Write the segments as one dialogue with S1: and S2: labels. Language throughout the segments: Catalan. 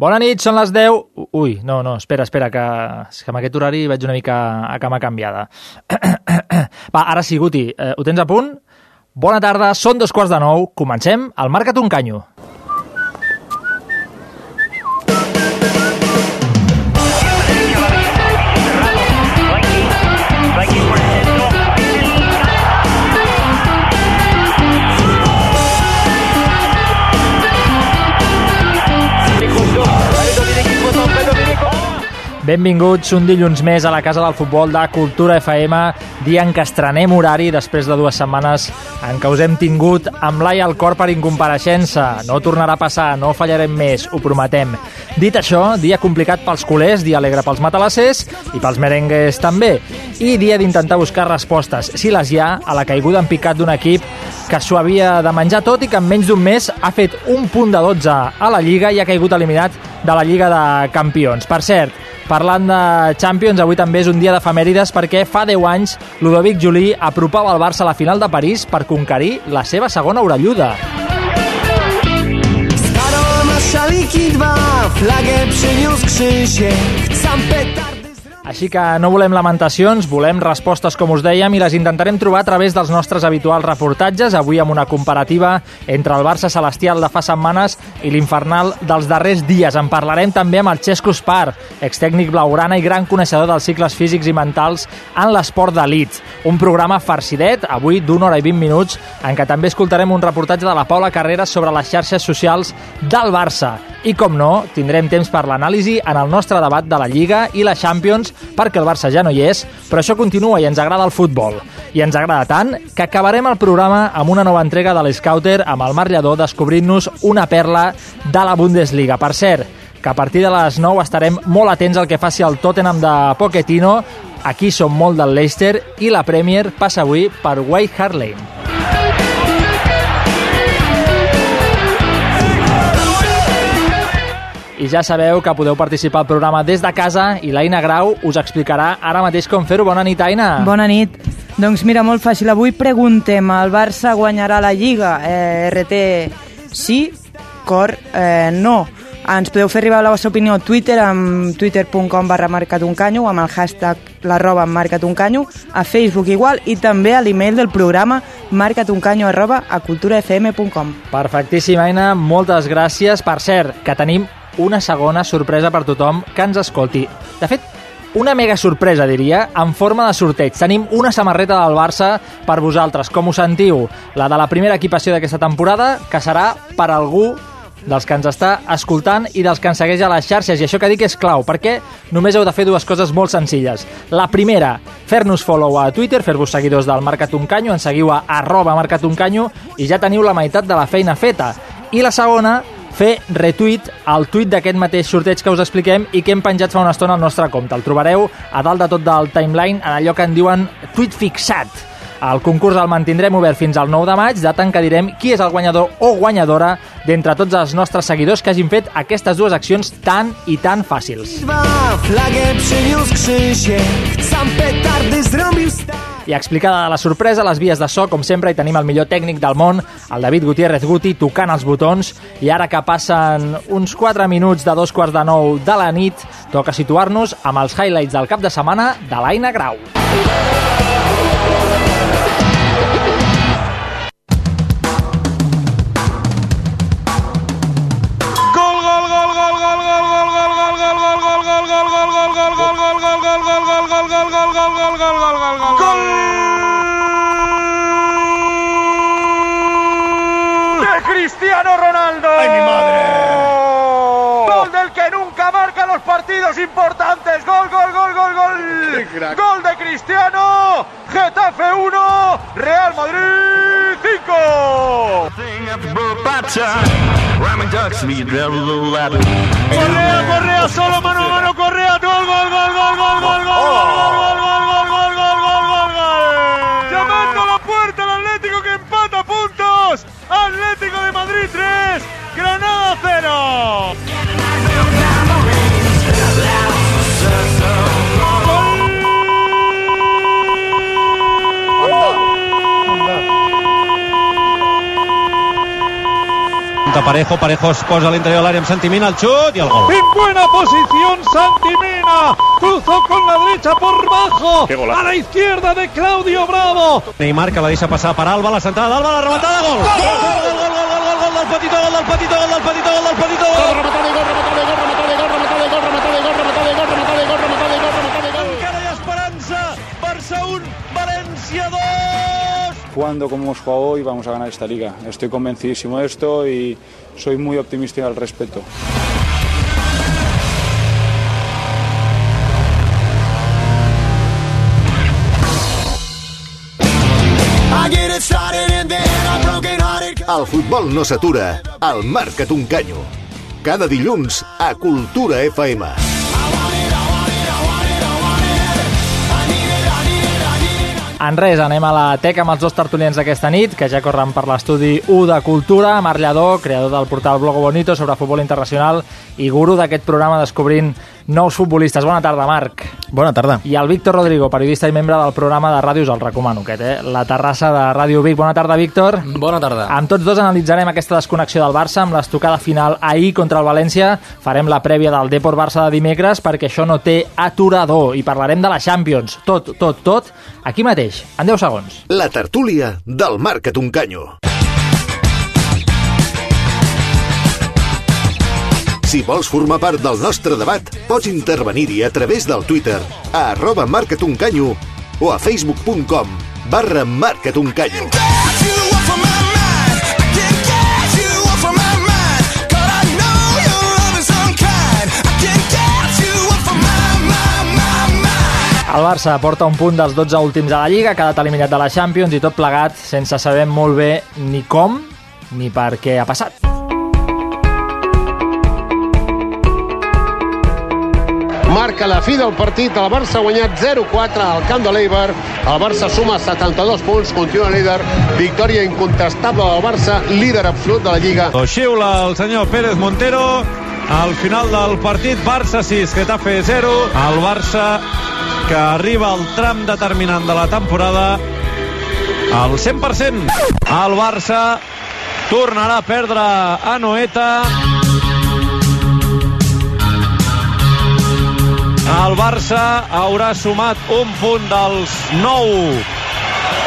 S1: Bona nit, són les 10... Ui, no, no, espera, espera, que, que amb aquest horari vaig una mica a cama canviada. Va, ara sí, Guti, eh, ho tens a punt? Bona tarda, són dos quarts de nou, comencem el Marca't un canyo. Benvinguts un dilluns més a la Casa del Futbol de Cultura FM, dia en què estrenem horari després de dues setmanes en què us hem tingut amb l'ai al cor per incompareixença. No tornarà a passar, no fallarem més, ho prometem. Dit això, dia complicat pels culers, dia alegre pels matalassers i pels merengues també. I dia d'intentar buscar respostes, si les hi ha, a la caiguda en picat d'un equip que s'ho havia de menjar tot i que en menys d'un mes ha fet un punt de 12 a la Lliga i ha caigut eliminat de la Lliga de Campions. Per cert, Parlant de Champions, avui també és un dia d'efemèrides perquè fa 10 anys Ludovic Juli apropava el Barça a la final de París per conquerir la seva segona orelluda. Szaliki flagę przyniósł Krzysiek, sam petardy... Així que no volem lamentacions, volem respostes, com us dèiem, i les intentarem trobar a través dels nostres habituals reportatges, avui amb una comparativa entre el Barça Celestial de fa setmanes i l'infernal dels darrers dies. En parlarem també amb el Xesco Spar, extècnic blaugrana i gran coneixedor dels cicles físics i mentals en l'esport d'elit. Un programa farcidet, avui d'una hora i 20 minuts, en què també escoltarem un reportatge de la Paula Carreras sobre les xarxes socials del Barça. I, com no, tindrem temps per l'anàlisi en el nostre debat de la Lliga i la Champions, perquè el Barça ja no hi és, però això continua i ens agrada el futbol. I ens agrada tant que acabarem el programa amb una nova entrega de l'Scouter amb el Marc Lledó descobrint-nos una perla de la Bundesliga. Per cert, que a partir de les 9 estarem molt atents al que faci el Tottenham de Pochettino. Aquí som molt del Leicester i la Premier passa avui per White Hart Lane. I ja sabeu que podeu participar al programa des de casa i l'Aina Grau us explicarà ara mateix com fer-ho. Bona nit, Aina.
S2: Bona nit. Doncs mira, molt fàcil. Avui preguntem, el Barça guanyarà la Lliga? Eh, RT sí, cor eh, no. Ens podeu fer arribar la vostra opinió a Twitter amb twitter.com barra marcatuncanyo amb el hashtag l'arroba marcatuncanyo, a Facebook igual i també a l'email del programa marcatuncanyo arroba a culturafm.com.
S1: Perfectíssim, Aina, moltes gràcies. Per cert, que tenim una segona sorpresa per tothom que ens escolti. De fet, una mega sorpresa, diria, en forma de sorteig. Tenim una samarreta del Barça per vosaltres. Com us sentiu? La de la primera equipació d'aquesta temporada, que serà per algú dels que ens està escoltant i dels que ens segueix a les xarxes. I això que dic és clau, perquè només heu de fer dues coses molt senzilles. La primera, fer-nos follow a Twitter, fer-vos seguidors del Marcat Uncanyo, ens seguiu a arroba Marcat Uncanyo i ja teniu la meitat de la feina feta. I la segona, fer retweet al tuit d'aquest mateix sorteig que us expliquem i que hem penjat fa una estona al nostre compte. El trobareu a dalt de tot del timeline en allò que en diuen tuit fixat. El concurs el mantindrem obert fins al 9 de maig, data en què direm qui és el guanyador o guanyadora d'entre tots els nostres seguidors que hagin fet aquestes dues accions tan i tan fàcils. I explicada la sorpresa, les vies de so, com sempre, hi tenim el millor tècnic del món, el David Gutiérrez Guti, tocant els botons, i ara que passen uns 4 minuts de dos quarts de nou de la nit, toca situar-nos amb els highlights del cap de setmana de l'Aina Grau.
S3: Cristiano Ronaldo.
S4: ¡Ay, mi madre!
S3: Gol del que nunca marca los partidos importantes. Gol, gol, gol, gol, gol. Gol de Cristiano. Getafe 1, Real Madrid 5. Correa, Correa, solo mano a mano, Correa. Gol, gol, gol, gol, gol, gol, gol, gol, gol, gol, gol, gol, gol, gol, gol, gol, gol. Llamando a la puerta el Atlético que empata puntos. Atlético de Madrid 3, Granada 0.
S4: Busca Parejo, Parejo es posa a l'interior de l'àrea amb Santimina, el xut i el gol.
S3: En buena posición Santimina. Cruzó con la derecha por bajo. A la izquierda de Claudio Bravo.
S4: Neymar que la deixa passar per Alba, la centrada d'Alba, la rematada, gol! Gol, gol, gol, gol, gol, gol, gol, gol del Petitó, gol del Petitó, gol del Petitó, gol del Petitó, gol! Encara hi ha esperança, Barça 1, València 2!
S5: jugando como hemos jugado hoy vamos a ganar esta liga. Estoy convencidísimo de esto y soy muy optimista al respecto.
S6: El futbol no s'atura, el marca't un canyo. Cada dilluns a Cultura FM.
S1: En res, anem a la teca amb els dos tertulians d'aquesta nit, que ja corren per l'estudi 1 de Cultura, Marc Lladó, creador del portal Blogo Bonito sobre futbol internacional i guru d'aquest programa descobrint nous futbolistes. Bona tarda, Marc.
S7: Bona tarda.
S1: I el Víctor Rodrigo, periodista i membre del programa de ràdios, el recomano, aquest, eh? La terrassa de Ràdio Vic. Bona tarda, Víctor.
S7: Bona tarda.
S1: Amb tots dos analitzarem aquesta desconnexió del Barça amb l'estocada final ahir contra el València. Farem la prèvia del Deport Barça de dimecres perquè això no té aturador i parlarem de la Champions. Tot, tot, tot, aquí mateix, en 10 segons.
S6: La tertúlia del marca't un Si vols formar part del nostre debat, pots intervenir-hi a través del Twitter a arroba marcatuncanyo o a facebook.com barra marcatuncanyo.
S1: El Barça porta un punt dels 12 últims a la Lliga, ha quedat eliminat de la Champions i tot plegat sense saber molt bé ni com ni per què ha passat.
S8: Marca la fi del partit, el Barça ha guanyat 0-4 al camp de l'Eibar. El Barça suma 72 punts, continua líder. Victòria incontestable del Barça, líder absolut de la Lliga.
S4: Ho xiula el senyor Pérez Montero al final del partit Barça 6, Getafe 0 el Barça que arriba al tram determinant de la temporada al 100% el Barça tornarà a perdre a Noeta el Barça haurà sumat un punt dels 9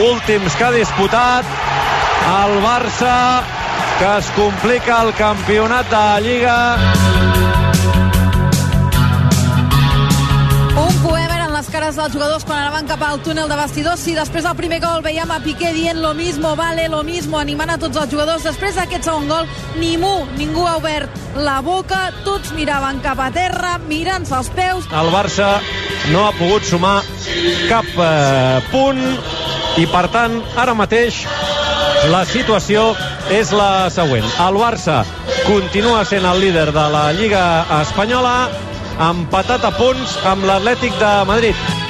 S4: últims que ha disputat. El Barça que es complica el campionat de la Lliga
S9: cares dels jugadors quan anaven cap al túnel de vestidors. Sí, després del primer gol veiem a Piqué dient lo mismo, vale, lo mismo, animant a tots els jugadors. Després d'aquest segon gol, ningú, ningú ha obert la boca, tots miraven cap a terra, mirant-se els peus.
S4: el Barça no ha pogut sumar cap eh, punt i per tant ara mateix la situació és la següent. El Barça continua sent el líder de la Lliga Espanyola empatat a punts amb l'Atlètic de Madrid.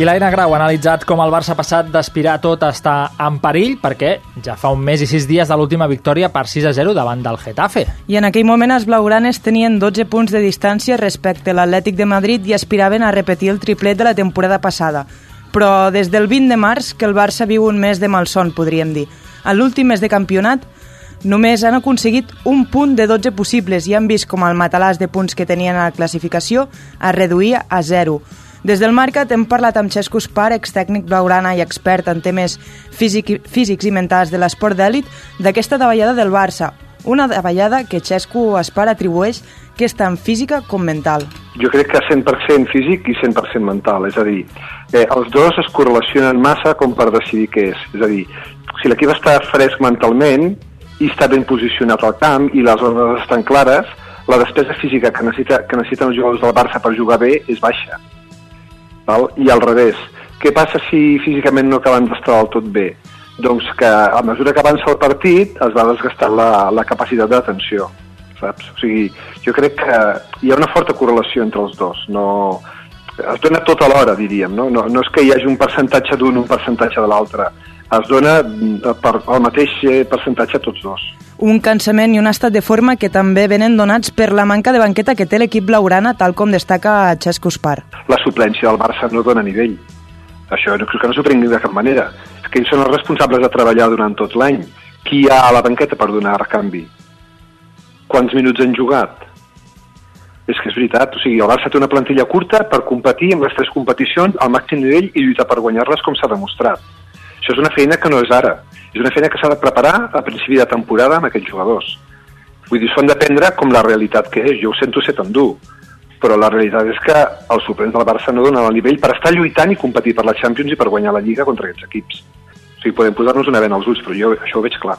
S1: I l'Aina Grau ha analitzat com el Barça passat d'aspirar tot a estar en perill perquè ja fa un mes i sis dies de l'última victòria per 6 a 0 davant del Getafe.
S2: I en aquell moment els blaugranes tenien 12 punts de distància respecte a l'Atlètic de Madrid i aspiraven a repetir el triplet de la temporada passada. Però des del 20 de març que el Barça viu un mes de malson, podríem dir. En l'últim mes de campionat només han aconseguit un punt de 12 possibles i han vist com el matalàs de punts que tenien a la classificació es reduïa a zero. Des del Marcat hem parlat amb Xesco Spar, extècnic blaugrana i expert en temes físic, físics i mentals de l'esport d'èlit, d'aquesta davallada del Barça. Una davallada que Xesco Spar atribueix que és tant física com mental.
S10: Jo crec que 100% físic i 100% mental, és a dir, eh, els dos es correlacionen massa com per decidir què és. És a dir, si l'equip està fresc mentalment i està ben posicionat al camp i les ordres estan clares, la despesa física que, necessita, que necessiten els jugadors del Barça per jugar bé és baixa. Val? I al revés. Què passa si físicament no acaben d'estar del tot bé? Doncs que a mesura que avança el partit es va desgastant la, la capacitat d'atenció, saps? O sigui, jo crec que hi ha una forta correlació entre els dos. No, es dona tot alhora, diríem, no? No, no és que hi hagi un percentatge d'un un percentatge de l'altre. Es dona per, el mateix eh, percentatge a tots dos.
S2: Un cansament i un estat de forma que també venen donats per la manca de banqueta que té l'equip blaugrana, tal com destaca Xesco Espar.
S10: La suplència del Barça no dona nivell. Això no, que no s'ho prengui de cap manera. És que ells són els responsables de treballar durant tot l'any. Qui hi ha a la banqueta per donar canvi? Quants minuts han jugat? És que és veritat, o sigui, el Barça té una plantilla curta per competir en les tres competicions al màxim nivell i lluitar per guanyar-les com s'ha demostrat. Això és una feina que no és ara, és una feina que s'ha de preparar a principi de temporada amb aquests jugadors. Vull dir, s'ho han de prendre com la realitat que és, jo ho sento ser tan dur, però la realitat és que els suplents del Barça no donen el nivell per estar lluitant i competir per la Champions i per guanyar la Lliga contra aquests equips. O sigui, podem posar-nos una vena als ulls, però jo això ho veig clar.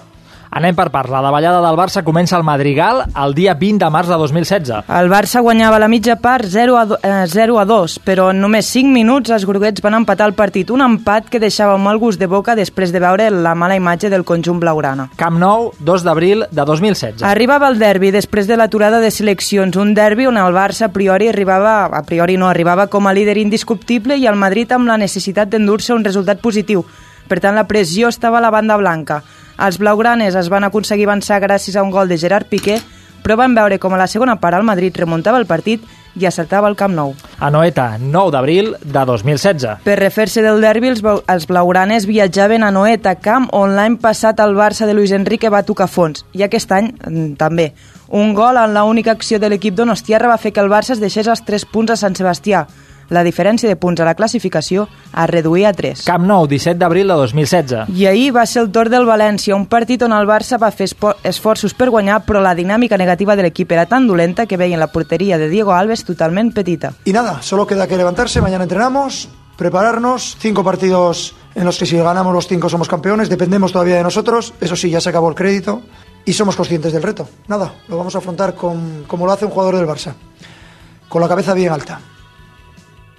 S1: Anem per parts. La davallada del Barça comença al Madrigal el dia 20 de març de 2016.
S2: El Barça guanyava la mitja part 0 a, do, eh, 0 a 2, però en només 5 minuts els groguets van empatar el partit. Un empat que deixava un mal gust de boca després de veure la mala imatge del conjunt blaugrana.
S1: Camp Nou, 2 d'abril de 2016.
S2: Arribava el derbi després de l'aturada de seleccions, un derbi on el Barça a priori arribava, a priori no, arribava com a líder indiscutible i el Madrid amb la necessitat d'endur-se un resultat positiu. Per tant, la pressió estava a la banda blanca. Els blaugranes es van aconseguir avançar gràcies a un gol de Gerard Piqué, però van veure com a la segona part el Madrid remuntava el partit i acertava el Camp Nou.
S1: A Noeta, 9 d'abril de 2016.
S2: Per refer-se del derbi, els, els blaugranes viatjaven a Noeta, camp on l'any passat el Barça de Luis Enrique va tocar fons, i aquest any mm, també. Un gol en l'única acció de l'equip donostiarra va fer que el Barça es deixés els 3 punts a Sant Sebastià la diferència de punts a la classificació es reduïa a 3.
S1: Camp Nou, 17 d'abril de 2016.
S2: I ahir va ser el torn del València, un partit on el Barça va fer esforços per guanyar, però la dinàmica negativa de l'equip era tan dolenta que veien la porteria de Diego Alves totalment petita.
S7: Y nada, solo queda que levantarse, mañana entrenamos, prepararnos, cinco partidos en los que si ganamos los cinco somos campeones, dependemos todavía de nosotros, eso sí, ya se acabó el crédito y somos conscientes del reto. Nada, lo vamos a afrontar con, como lo hace un jugador del Barça, con la cabeza bien alta.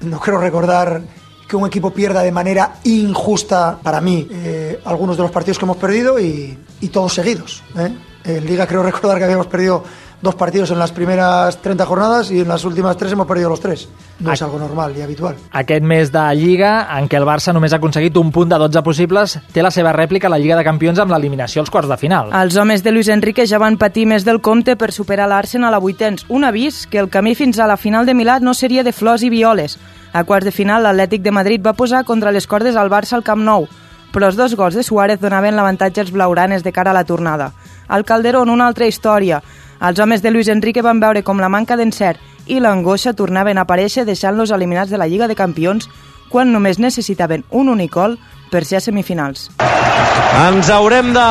S7: No quiero recordar que un equipo pierda de manera injusta para mí eh, algunos de los partidos que hemos perdido y, y todos seguidos. ¿eh? En Liga creo recordar que habíamos perdido dos partidos en las primeras 30 jornadas y en las últimas tres hemos perdido los tres. No és algo normal i habitual.
S1: Aquest mes de Lliga, en què el Barça només ha aconseguit un punt de 12 possibles, té la seva rèplica a la Lliga de Campions amb l'eliminació als quarts de final.
S2: Els homes de Luis Enrique ja van patir més del compte per superar l'Arsenal a vuitens. Un avís que el camí fins a la final de Milà no seria de flors i violes. A quarts de final, l'Atlètic de Madrid va posar contra les cordes al Barça al Camp Nou, però els dos gols de Suárez donaven l'avantatge als blaugranes de cara a la tornada. Al Calderón, una altra història. Els homes de Luis Enrique van veure com la manca d'encert i l'angoixa tornaven a aparèixer deixant-los eliminats de la Lliga de Campions quan només necessitaven un únic gol per ser a semifinals.
S4: Ens haurem de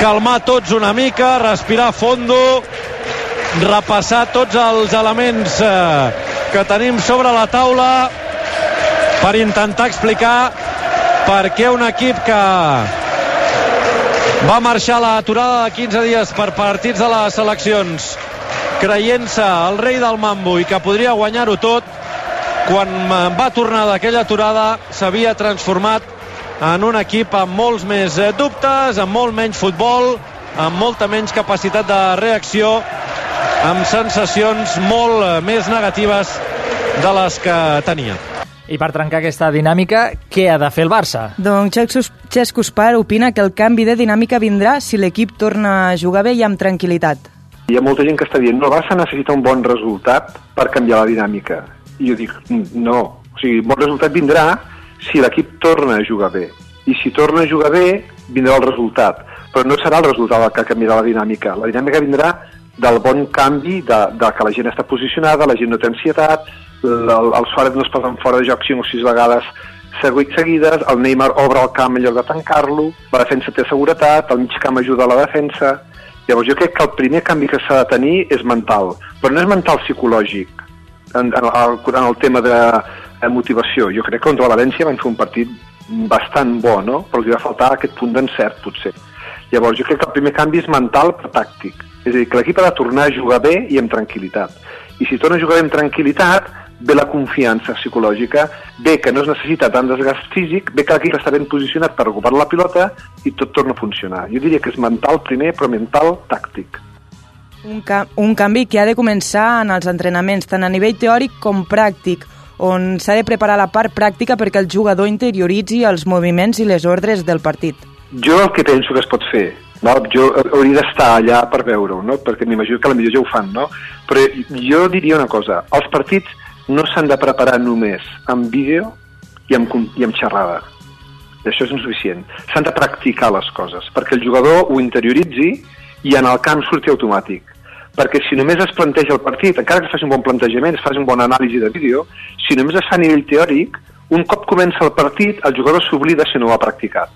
S4: calmar tots una mica, respirar fondo, repassar tots els elements eh, que tenim sobre la taula per intentar explicar per què un equip que va marxar l'aturada de 15 dies per partits de les seleccions creient-se el rei del mambo i que podria guanyar-ho tot quan va tornar d'aquella aturada s'havia transformat en un equip amb molts més dubtes, amb molt menys futbol, amb molta menys capacitat de reacció, amb sensacions molt més negatives de les que tenia.
S1: I per trencar aquesta dinàmica, què ha de fer el Barça?
S2: Doncs Xesco Spar opina que el canvi de dinàmica vindrà si l'equip torna a jugar bé i amb tranquil·litat.
S10: Hi ha molta gent que està dient no, el Barça necessita un bon resultat per canviar la dinàmica. I jo dic, no. O sigui, bon resultat vindrà si l'equip torna a jugar bé. I si torna a jugar bé, vindrà el resultat. Però no serà el resultat el que canviarà la dinàmica. La dinàmica vindrà del bon canvi, de, de que la gent està posicionada, la gent no té ansietat, el, el Suárez no es posa fora de joc 5 o 6 vegades seguides, el Neymar obre el camp en lloc de tancar-lo, la defensa té seguretat, el mig camp ajuda a la defensa... Llavors jo crec que el primer canvi que s'ha de tenir és mental, però no és mental psicològic en, en, el, en el tema de, de motivació. Jo crec que contra la València van fer un partit bastant bo, no? però els va faltar aquest punt d'encert, potser. Llavors jo crec que el primer canvi és mental però tàctic. És a dir, que l'equip ha de tornar a jugar bé i amb tranquil·litat. I si torna a jugar bé amb tranquil·litat, ve la confiança psicològica, ve que no es necessita tant desgast físic, ve que l'equip està ben posicionat per recuperar la pilota i tot torna a funcionar. Jo diria que és mental primer, però mental tàctic.
S2: Un, ca un canvi que ha de començar en els entrenaments, tant a nivell teòric com pràctic, on s'ha de preparar la part pràctica perquè el jugador interioritzi els moviments i les ordres del partit.
S10: Jo el que penso que es pot fer no? jo hauria d'estar allà per veure-ho, no? perquè m'imagino que potser ja ho fan, no? però jo diria una cosa, els partits no s'han de preparar només amb vídeo i amb, i amb xerrada. Això és insuficient. S'han de practicar les coses, perquè el jugador ho interioritzi i en el camp surti automàtic. Perquè si només es planteja el partit, encara que es faci un bon plantejament, es faci un bon anàlisi de vídeo, si només es fa a nivell teòric, un cop comença el partit, el jugador s'oblida si no ho ha practicat.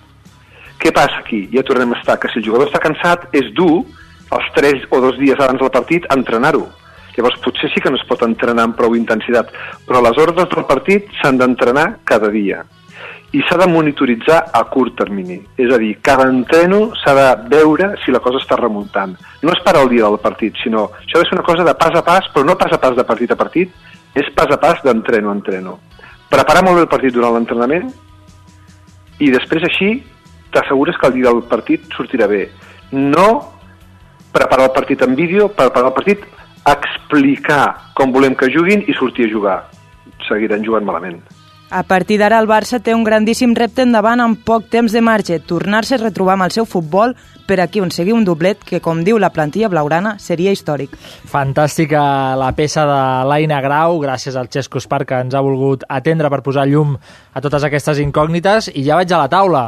S10: Què passa aquí? Ja tornem a estar, que si el jugador està cansat, és dur els 3 o 2 dies abans del partit entrenar-ho. Llavors potser sí que no es pot entrenar amb prou intensitat, però les ordres del partit s'han d'entrenar cada dia i s'ha de monitoritzar a curt termini. És a dir, cada entreno s'ha de veure si la cosa està remuntant. No és per al dia del partit, sinó això ser una cosa de pas a pas, però no pas a pas de partit a partit, és pas a pas d'entreno a entreno. Preparar molt bé el partit durant l'entrenament i després així t'assegures que el dia del partit sortirà bé. No preparar el partit en vídeo, preparar el partit explicar com volem que juguin i sortir a jugar. Seguiran jugant malament.
S2: A partir d'ara el Barça té un grandíssim repte endavant amb poc temps de marge, tornar-se a retrobar amb el seu futbol per aquí aconseguir un doblet que, com diu la plantilla blaugrana, seria històric.
S1: Fantàstica la peça de l'Aina Grau, gràcies al Xesco Espar que ens ha volgut atendre per posar llum a totes aquestes incògnites i ja vaig a la taula.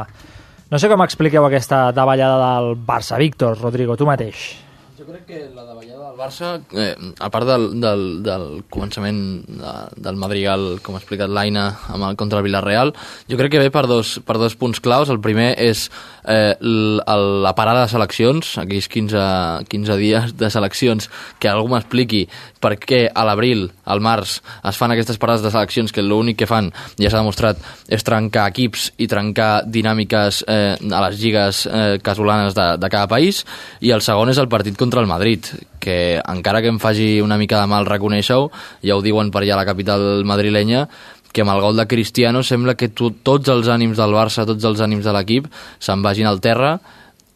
S1: No sé com expliqueu aquesta davallada del Barça. Víctor, Rodrigo, tu mateix.
S11: Jo crec que la davallada del Barça, eh, a part del, del, del començament de, del Madrigal, com ha explicat l'Aina, amb el, contra el Villarreal, jo crec que ve per dos, per dos punts claus. El primer és eh, la parada de seleccions, aquells 15, 15 dies de seleccions, que algú m'expliqui per què a l'abril, al març, es fan aquestes parades de seleccions que l'únic que fan, ja s'ha demostrat, és trencar equips i trencar dinàmiques eh, a les lligues eh, casolanes de, de cada país, i el segon és el partit contra el Madrid, que encara que em faci una mica de mal reconèixer-ho, ja ho diuen per allà a la capital madrilenya, que amb el gol de Cristiano sembla que tu, tots els ànims del Barça, tots els ànims de l'equip se'n vagin al terra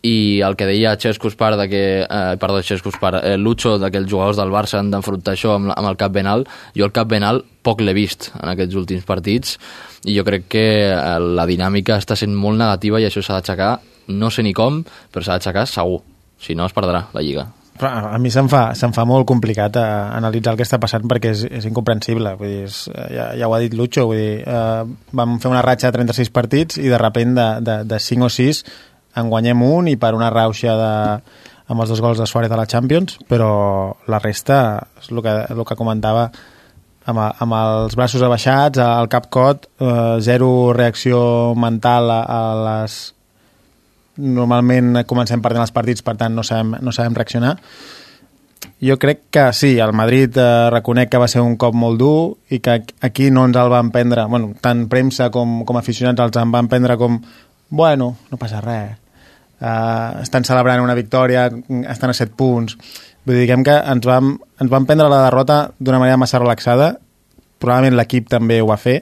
S11: i el que deia Xesco Espar de que, eh, perdó, Xesco Espar, eh, Lucho de que els jugadors del Barça han d'enfrontar això amb, amb el cap ben alt, jo el cap ben alt poc l'he vist en aquests últims partits i jo crec que eh, la dinàmica està sent molt negativa i això s'ha d'aixecar, no sé ni com, però s'ha d'aixecar segur, si no es perdrà la Lliga.
S12: Però a mi se'm fa, se'm fa molt complicat a analitzar el que està passant perquè és, és incomprensible. Vull dir, és, ja, ja ho ha dit Lucho, vull dir, eh, vam fer una ratxa de 36 partits i de repent de, de, de 5 o 6 en guanyem un i per una rauxa de, amb els dos gols de Suárez a la Champions, però la resta és el que, el que comentava amb, amb els braços abaixats, al cap cot, eh, zero reacció mental a, a les normalment comencem perdent els partits, per tant no sabem, no sabem reaccionar. Jo crec que sí, el Madrid eh, reconec que va ser un cop molt dur i que aquí no ens el van prendre, bueno, tant premsa com, com aficionats els en van prendre com, bueno, no passa res, uh, estan celebrant una victòria, estan a 7 punts. Vull dir, diguem que ens vam, ens vam prendre la derrota d'una manera massa relaxada, probablement l'equip també ho va fer,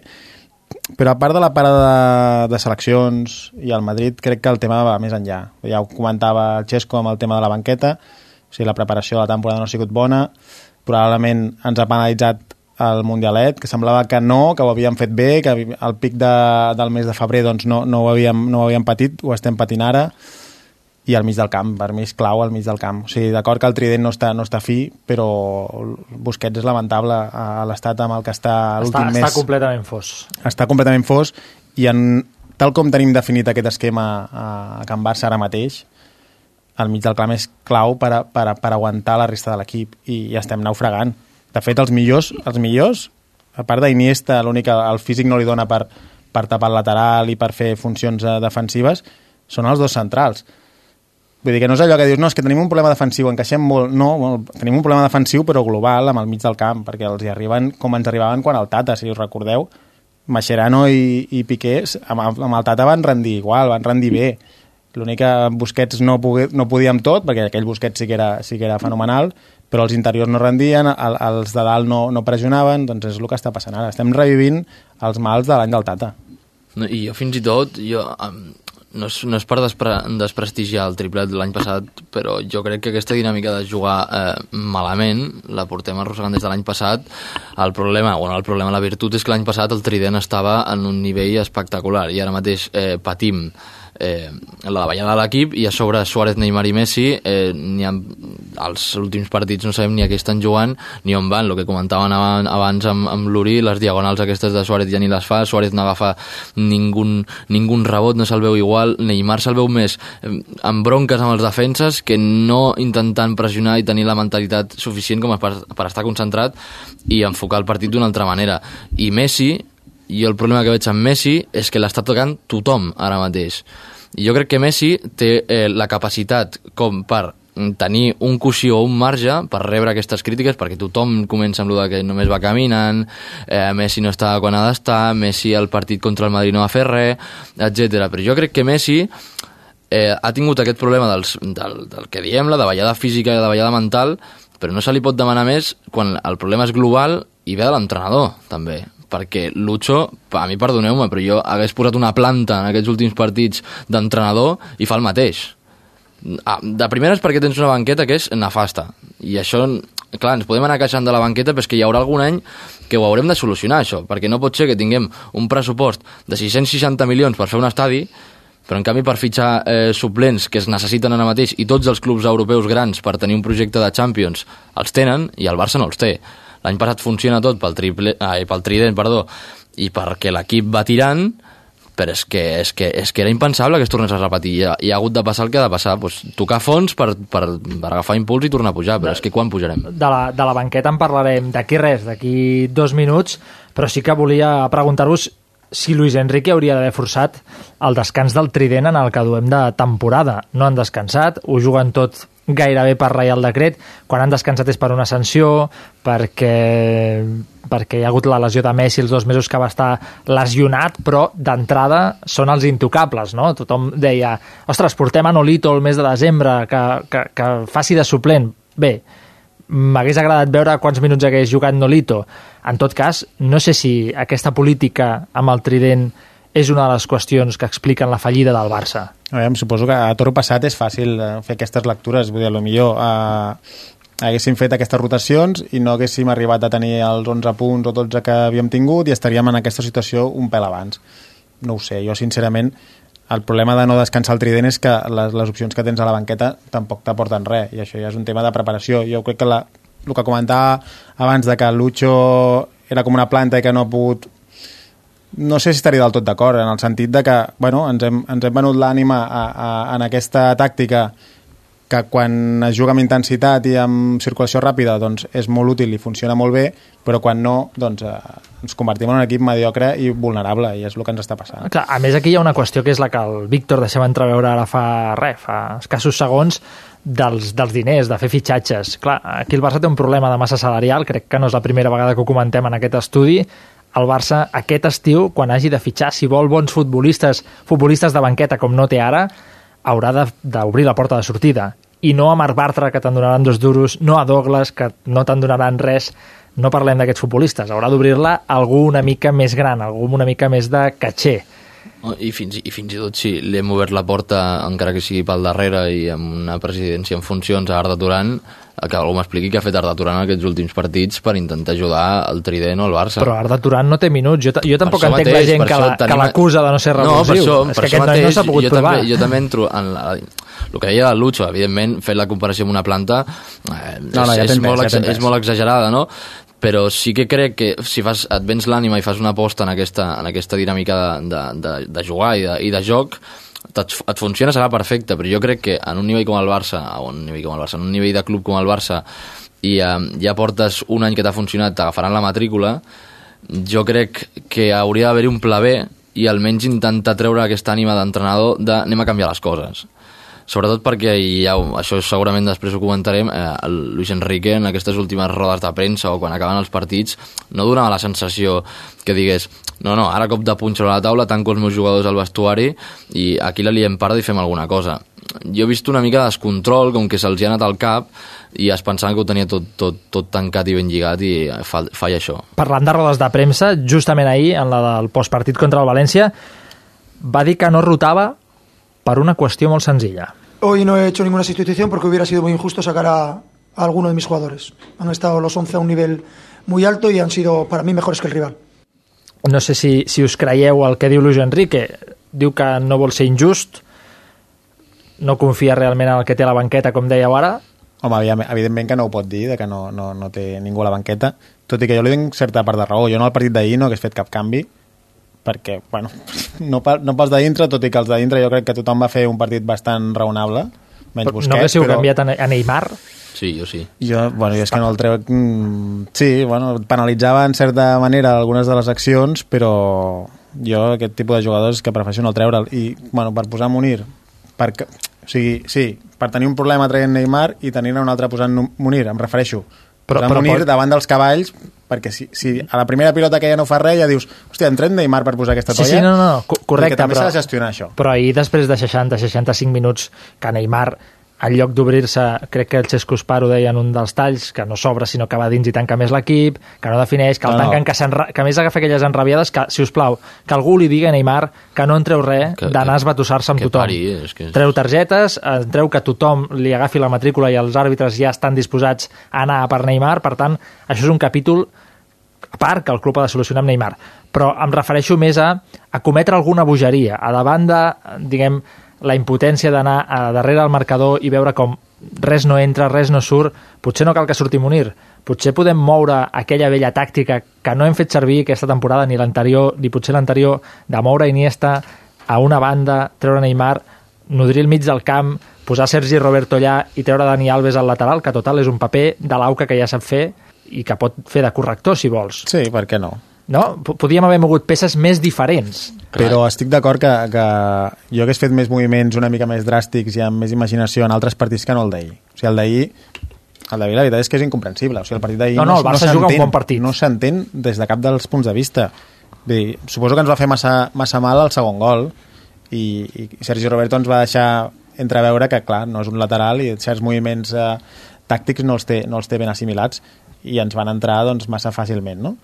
S12: però a part de la parada de, de seleccions i el Madrid, crec que el tema va més enllà. Ja ho comentava el Xesco amb el tema de la banqueta, o sigui, la preparació de la temporada no ha sigut bona, probablement ens ha penalitzat el Mundialet, que semblava que no, que ho havíem fet bé, que al pic de, del mes de febrer doncs, no, no, ho havíem, no ho havíem patit, ho estem patint ara, i al mig del camp, per mi és clau al mig del camp. O sigui, d'acord que el trident no està, no està fi, però Busquets és lamentable a l'estat amb el que està l'últim mes.
S1: Està completament fos.
S12: Està completament fos i en, tal com tenim definit aquest esquema a, a Can Barça ara mateix, el mig del camp és clau per, a, per, a, per aguantar la resta de l'equip i ja estem naufragant. De fet, els millors, els millors a part d'Iniesta, l'únic el físic no li dona per, per tapar el lateral i per fer funcions eh, defensives, són els dos centrals Vull dir que no és allò que dius, no, és que tenim un problema defensiu, encaixem molt... No, bueno, tenim un problema defensiu, però global, amb el mig del camp, perquè els hi arriben com ens arribaven quan el Tata, si us recordeu, Mascherano i, i Piqué amb, amb el Tata van rendir igual, van rendir bé. L'únic que Busquets no, pogué, no podia amb tot, perquè aquell Busquets sí que era, sí que era fenomenal, però els interiors no rendien, el, els de dalt no, no pressionaven, doncs és el que està passant ara. Estem revivint els mals de l'any del Tata.
S11: No, I jo fins i tot, jo, no és, no és per despre, desprestigiar el triplet de l'any passat, però jo crec que aquesta dinàmica de jugar eh, malament la portem arrossegant des de l'any passat. El problema, bueno, el problema, la virtut és que l'any passat el Trident estava en un nivell espectacular i ara mateix eh, patim eh, la davallada de l'equip i a sobre Suárez, Neymar i Messi eh, ni ha, els últims partits no sabem ni a què estan jugant ni on van, el que comentaven abans amb, amb l'Uri, les diagonals aquestes de Suárez ja ni les fa, Suárez no agafa ningú, ningú rebot, no se'l veu igual. Neymar se'l veu més eh, amb bronques amb els defenses que no intentant pressionar i tenir la mentalitat suficient com per, per estar concentrat i enfocar el partit d'una altra manera. I Messi i el problema que veig amb Messi és que l'està tocant tothom ara mateix. I jo crec que Messi té eh, la capacitat com per tenir un coixí o un marge per rebre aquestes crítiques, perquè tothom comença amb el que només va caminant, eh, Messi no està quan ha d'estar, Messi el partit contra el Madrid no va fer res, etc. Però jo crec que Messi eh, ha tingut aquest problema dels, del, del que diem, la davallada física i la davallada mental, però no se li pot demanar més quan el problema és global i ve de l'entrenador, també perquè Lucho, a mi perdoneu-me, però jo hagués posat una planta en aquests últims partits d'entrenador i fa el mateix. Ah, de primeres perquè tens una banqueta que és nefasta, i això, clar, ens podem anar queixant de la banqueta, però és que hi haurà algun any que ho haurem de solucionar, això, perquè no pot ser que tinguem un pressupost de 660 milions per fer un estadi, però en canvi per fitxar eh, suplents que es necessiten ara mateix i tots els clubs europeus grans per tenir un projecte de Champions els tenen i el Barça no els té. L'any passat funciona tot pel, triple, ai, pel trident, perdó, i perquè l'equip va tirant, però és que, és, que, és que era impensable que es tornés a repetir. Hi ha, hi ha hagut de passar el que ha de passar, pues, tocar fons per, per, per agafar impuls i tornar a pujar, però és que quan pujarem?
S1: De la, de la banqueta en parlarem d'aquí res, d'aquí dos minuts, però sí que volia preguntar-vos si Luis Enrique hauria d'haver forçat el descans del trident en el que duem de temporada. No han descansat, ho juguen tot gairebé per Reial Decret, quan han descansat és per una sanció, perquè, perquè hi ha hagut la lesió de Messi els dos mesos que va estar lesionat, però d'entrada són els intocables, no? Tothom deia, ostres, portem a Nolito el mes de desembre, que, que, que faci de suplent. Bé, m'hagués agradat veure quants minuts hagués jugat Nolito. En tot cas, no sé si aquesta política amb el trident és una de les qüestions que expliquen la fallida del Barça.
S12: Veure, suposo que a toro passat és fàcil eh, fer aquestes lectures, vull dir, millor eh, haguéssim fet aquestes rotacions i no haguéssim arribat a tenir els 11 punts o 12 que havíem tingut i estaríem en aquesta situació un pèl abans. No ho sé, jo sincerament el problema de no descansar el trident és que les, les opcions que tens a la banqueta tampoc t'aporten res i això ja és un tema de preparació. Jo crec que la, el que comentava abans de que Lucho era com una planta i que no ha pogut no sé si estaria del tot d'acord, en el sentit de que bueno, ens, hem, ens hem venut l'ànima en aquesta tàctica que quan es juga amb intensitat i amb circulació ràpida doncs és molt útil i funciona molt bé, però quan no doncs, eh, ens convertim en un equip mediocre i vulnerable, i és el que ens està passant.
S1: Clar, a més, aquí hi ha una qüestió que és la que el Víctor deixava entreveure ara fa res, fa escassos segons, dels, dels diners, de fer fitxatges. Clar, aquí el Barça té un problema de massa salarial, crec que no és la primera vegada que ho comentem en aquest estudi, el Barça aquest estiu, quan hagi de fitxar, si vol bons futbolistes, futbolistes de banqueta com no té ara, haurà d'obrir la porta de sortida. I no a Marc Bartra, que te'n donaran dos duros, no a Douglas, que no te'n donaran res, no parlem d'aquests futbolistes. Haurà d'obrir-la algú una mica més gran, algú una mica més de caché.
S11: I fins, I fins i tot si li hem obert la porta, encara que sigui pel darrere i amb una presidència en funcions a Arda Turan, que algú m'expliqui què ha fet Arda Turan en aquests últims partits per intentar ajudar el Trident o el Barça.
S1: Però Arda Turan no té minuts. Jo, jo tampoc entenc mateix, la gent que l'acusa la, de no ser revulsiu.
S11: No, per això,
S1: és
S11: per
S1: que aquest mateix, no s'ha pogut
S11: jo
S1: provar.
S11: També, jo també entro en la, el que deia del Lucho, evidentment, fet la comparació amb una planta eh, no, no, ja és, és, molt, ja és molt exagerada, no? Però sí que crec que si fas, et vens l'ànima i fas una aposta en aquesta, en aquesta dinàmica de, de, de, de jugar i de, i de joc, et, et funciona serà perfecte, però jo crec que en un nivell com el Barça, o un nivell com el Barça, en un nivell de club com el Barça, i eh, ja portes un any que t'ha funcionat, t'agafaran la matrícula, jo crec que hauria d'haver-hi un pla B i almenys intentar treure aquesta ànima d'entrenador de anem a canviar les coses sobretot perquè ja, això segurament després ho comentarem eh, Luis Enrique en aquestes últimes rodes de premsa o quan acaben els partits no donava la sensació que digués no, no, ara cop de puny sobre la taula tanco els meus jugadors al vestuari i aquí la liem part i fem alguna cosa. Jo he vist una mica de descontrol com que se'ls ha anat al cap i es pensaven que ho tenia tot, tot, tot tancat i ben lligat i fa, falla això.
S1: Parlant de rodes de premsa, justament ahir en la del postpartit contra el València va dir que no rotava per una cuestión muy sencilla.
S7: Hoy no he hecho ninguna sustitución porque hubiera sido muy injusto sacar a, a alguno de mis jugadores. Han estado los 11 a un nivel muy alto y han sido para mí mejores que el rival.
S1: No sé si, si us creieu el que diu Luis Enrique. Diu que no vol ser injust, no confia realment en el que té la banqueta, com dèieu ara,
S12: Home, evidentment- evidentment que no ho pot dir, de que no, no, no té ningú a la banqueta, tot i que jo li dono certa part de raó. Jo no al partit d'ahir no hagués fet cap canvi, perquè, bueno, no, pel, no pels de dintre, tot i que els de dintre jo crec que tothom va fer un partit bastant raonable, menys
S1: no
S12: Busquets,
S1: haguéssiu
S12: però...
S1: canviat a Ne- a Neymar?
S11: Sí, jo sí.
S12: Jo, bueno, jo és que no el trec... Mm, sí, bueno, penalitzava en certa manera algunes de les accions, però jo aquest tipus de jugadors que prefereixo no treure'l. I, bueno, per posar Munir, per, o sigui, sí, per tenir un problema traient Neymar i tenir un altre posant Munir, em refereixo.
S1: Però-
S12: Però,
S1: però
S12: Munir
S1: pot-
S12: davant dels cavalls, perquè si, si a la primera pilota que ja no fa res ja dius, hòstia, tret Neymar per posar aquesta
S1: Sí,
S12: tolla?
S1: sí, no, no, co- correcte.
S12: Perquè també
S1: però-
S12: s'ha de gestionar això.
S1: Però ahir, després de 60-65 minuts, que Neymar, en lloc d'obrir-se, crec que el Xesco Sparo deia en un dels talls, que no s'obre sinó que va dins i tanca més l'equip, que no defineix, que el
S12: No, no.
S1: tanquen, que, s'enra- que a més agafa aquelles enrabiades, que, si us plau, que algú li digui a Neymar que no en treu res d'anar a esbatussar-se amb
S11: que
S1: tothom.
S11: pari, és que
S1: Treu targetes, eh, treu que tothom li agafi la matrícula i els àrbitres ja estan disposats a anar per Neymar, per tant, això és un capítol a part que el club ha de solucionar amb Neymar, però em refereixo més a, a cometre alguna bogeria, a davant de, diguem, la impotència d'anar darrere del marcador i veure com res no entra, res no surt, potser no cal que surti Munir, potser podem moure aquella vella tàctica que no hem fet servir aquesta temporada ni l'anterior, ni potser l'anterior, de moure Iniesta a una banda, treure Neymar, nodrir el mig del camp, posar Sergi Roberto allà i treure Dani Alves al lateral, que total és un paper de l'auca que ja sap fer i que pot fer de corrector, si vols.
S12: Sí, per què no?
S1: No? P- Podíem haver mogut peces més diferents.
S12: Però estic d'acord que, que jo hagués fet més moviments una mica més dràstics i amb més imaginació en altres partits que no el d'ahir. O sigui, el d'ahir el d'ahir la veritat és que és incomprensible. O sigui, el partit d'ahir
S1: No, no, el Barça juga un bon partit.
S12: No s'entén des de cap dels punts de vista. Vull dir, suposo que ens va fer massa, massa mal el segon gol i, i Sergi Roberto ens va deixar entreveure que, clar, no és un lateral i certs moviments eh, tàctics no els, té, no els té ben assimilats i ens van entrar doncs, massa fàcilment, no?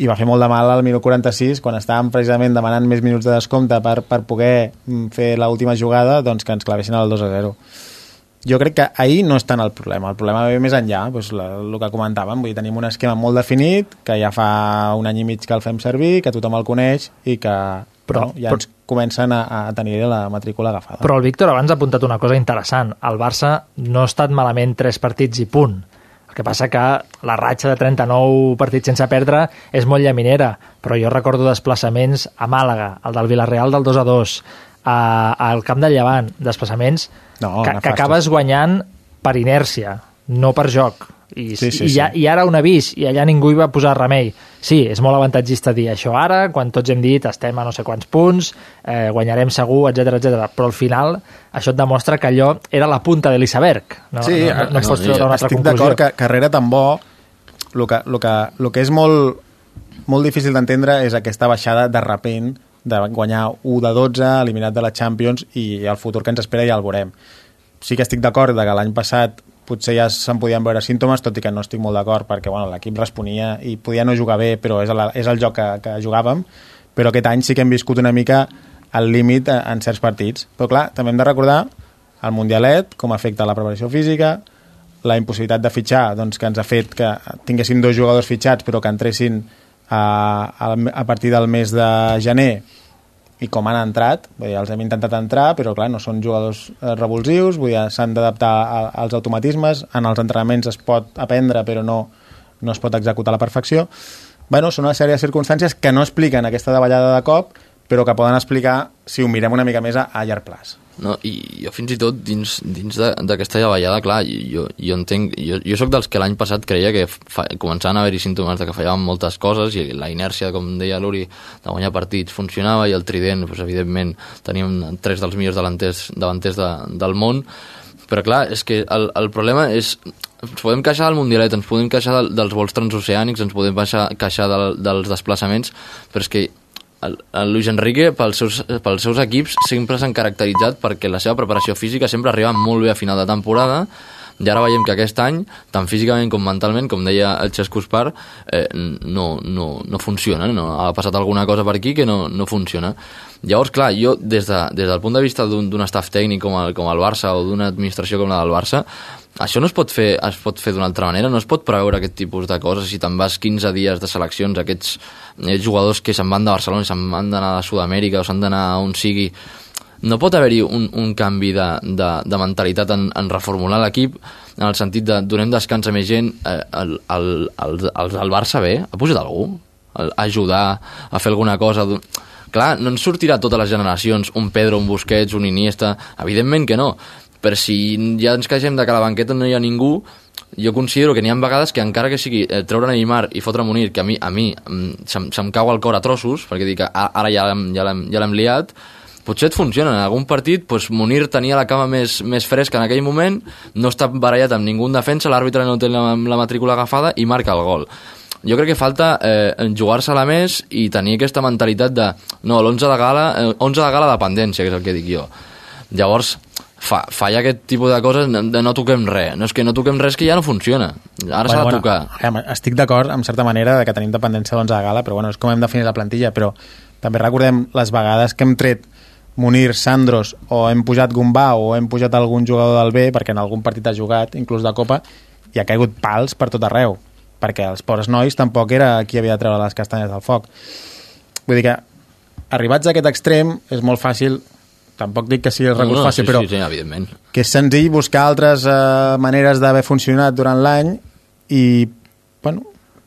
S12: i va fer molt de mal al minut 46 quan estàvem precisament demanant més minuts de descompte per, per poder mm, fer l'última jugada doncs que ens clavessin el 2 a 0 jo crec que ahir no és tant el problema. El problema ve més enllà, doncs la, el que comentàvem. Vull dir, tenim un esquema molt definit que ja fa un any i mig que el fem servir que tothom el coneix i que
S1: Però-
S12: bueno, ja
S1: però-
S12: ens comencen a, a tenir la matrícula agafada
S1: Però el Víctor abans ha apuntat una cosa interessant. El Barça no ha estat malament tres partits i punt. El que passa que la ratxa de 39 partits sense perdre és molt llaminera, però jo recordo desplaçaments a Màlaga, el del Villarreal del 2 a 2, a, al Camp del Llevant, desplaçaments
S12: No,
S1: que, que acabes guanyant per inèrcia, no per joc. I,
S12: Sí, sí,
S1: i, ja,
S12: sí.
S1: I ara un avís, i allà ningú hi va posar remei. Sí, és molt avantatgista dir això ara, quan tots hem dit estem a no sé quants punts, eh, guanyarem segur, etc etc. però al final això et demostra que allò era la punta de l'iceberg. No,
S12: sí,
S1: no, no, no, pots treure una altra
S12: estic
S1: conclusió.
S12: d'acord que carrera tan bo el que, el que, el que és molt, molt difícil d'entendre és aquesta baixada de repent de guanyar 1 de 12, eliminat de la Champions i el futur que ens espera ja el veurem sí que estic d'acord de que l'any passat potser ja se'n podien veure símptomes, tot i que no estic molt d'acord perquè bueno, l'equip responia i podia no jugar bé, però és, el, és el joc que, que jugàvem, però aquest any sí que hem viscut una mica al límit eh, en certs partits. Però clar, també hem de recordar el Mundialet, com afecta la preparació física, la impossibilitat de fitxar, doncs, que ens ha fet que tinguéssim dos jugadors fitxats però que entressin a, a, a partir del mes de gener i com han entrat, vull dir, els hem intentat entrar, però clar, no són jugadors eh, revulsius, vull dir, s'han d'adaptar als automatismes, en els entrenaments es pot aprendre, però no, no es pot executar a la perfecció. bueno, són una sèrie de circumstàncies que no expliquen aquesta davallada de cop, però que poden explicar si ho mirem una mica més a, llarg plaç.
S11: No, i jo fins i tot dins, dins d'aquesta davallada, clar, jo, jo entenc, jo, jo sóc dels que l'any passat creia que fa, començaven a haver-hi símptomes de que fallaven moltes coses i la inèrcia, com deia l'Uri, de guanyar partits funcionava i el trident, doncs, evidentment, teníem tres dels millors davanters, davanters de, del món, però clar, és que el, el problema és ens podem queixar del Mundialet, ens podem queixar del, dels vols transoceànics, ens podem queixar, queixar del, dels desplaçaments, però és que Luis Enrique pels seus, pels seus equips sempre s'han caracteritzat perquè la seva preparació física sempre arriba molt bé a final de temporada i ara veiem que aquest any, tant físicament com mentalment, com deia el Xesco Spar, eh, no, no, no funciona, no? ha passat alguna cosa per aquí que no, no funciona. Llavors, clar, jo, des, de, des del punt de vista d'un staff tècnic com el, com el Barça o d'una administració com la del Barça, això no es pot fer, es pot fer d'una altra manera, no es pot preveure aquest tipus de coses? Si te'n vas 15 dies de seleccions, aquests eh, jugadors que se'n van de Barcelona se'n van d'anar a Sud-amèrica o s'han d'anar on sigui no pot haver-hi un, un canvi de, de, de mentalitat en, en reformular l'equip en el sentit de donem descans a més gent eh, el, el, el, el, el Barça bé, ha pujat algú? A ajudar a fer alguna cosa? Clar, no ens sortirà totes les generacions un Pedro, un Busquets, un Iniesta evidentment que no, però si ja ens queixem de que a la banqueta no hi ha ningú jo considero que n'hi ha vegades que encara que sigui eh, treure Neymar i fotre Munir, que a mi, a mi mm, se'm, se'm cau el cor a trossos, perquè dic que ara ja l'hem ja ja liat, potser et funciona. En algun partit doncs, Munir tenia la cama més, més fresca en aquell moment, no està barallat amb ningú en defensa, l'àrbitre no té la, la matrícula agafada i marca el gol. Jo crec que falta eh, jugar-se-la més i tenir aquesta mentalitat de no, l'11 de gala, eh, 11 de gala dependència, que és el que dic jo. Llavors, fa, falla aquest tipus de coses de no toquem res. No és que no toquem res que ja no funciona. Ara bueno, s'ha de bueno,
S12: tocar. Estic d'acord, en certa manera, de que tenim dependència d'11 de gala, però bueno, és com hem definit la plantilla, però també recordem les vegades que hem tret Munir, Sandros, o hem pujat Gumbà o hem pujat algun jugador del B, perquè en algun partit ha jugat, inclús de Copa, i ha caigut pals per tot arreu, perquè els pobres nois tampoc era qui havia de treure les castanyes del foc. Vull dir que, arribats a aquest extrem, és molt fàcil tampoc dic que sigui el recurs no, no, fàcil,
S11: sí,
S12: però
S11: sí, sí, evidentment.
S12: que és senzill buscar altres uh, maneres d'haver funcionat durant l'any i, bueno,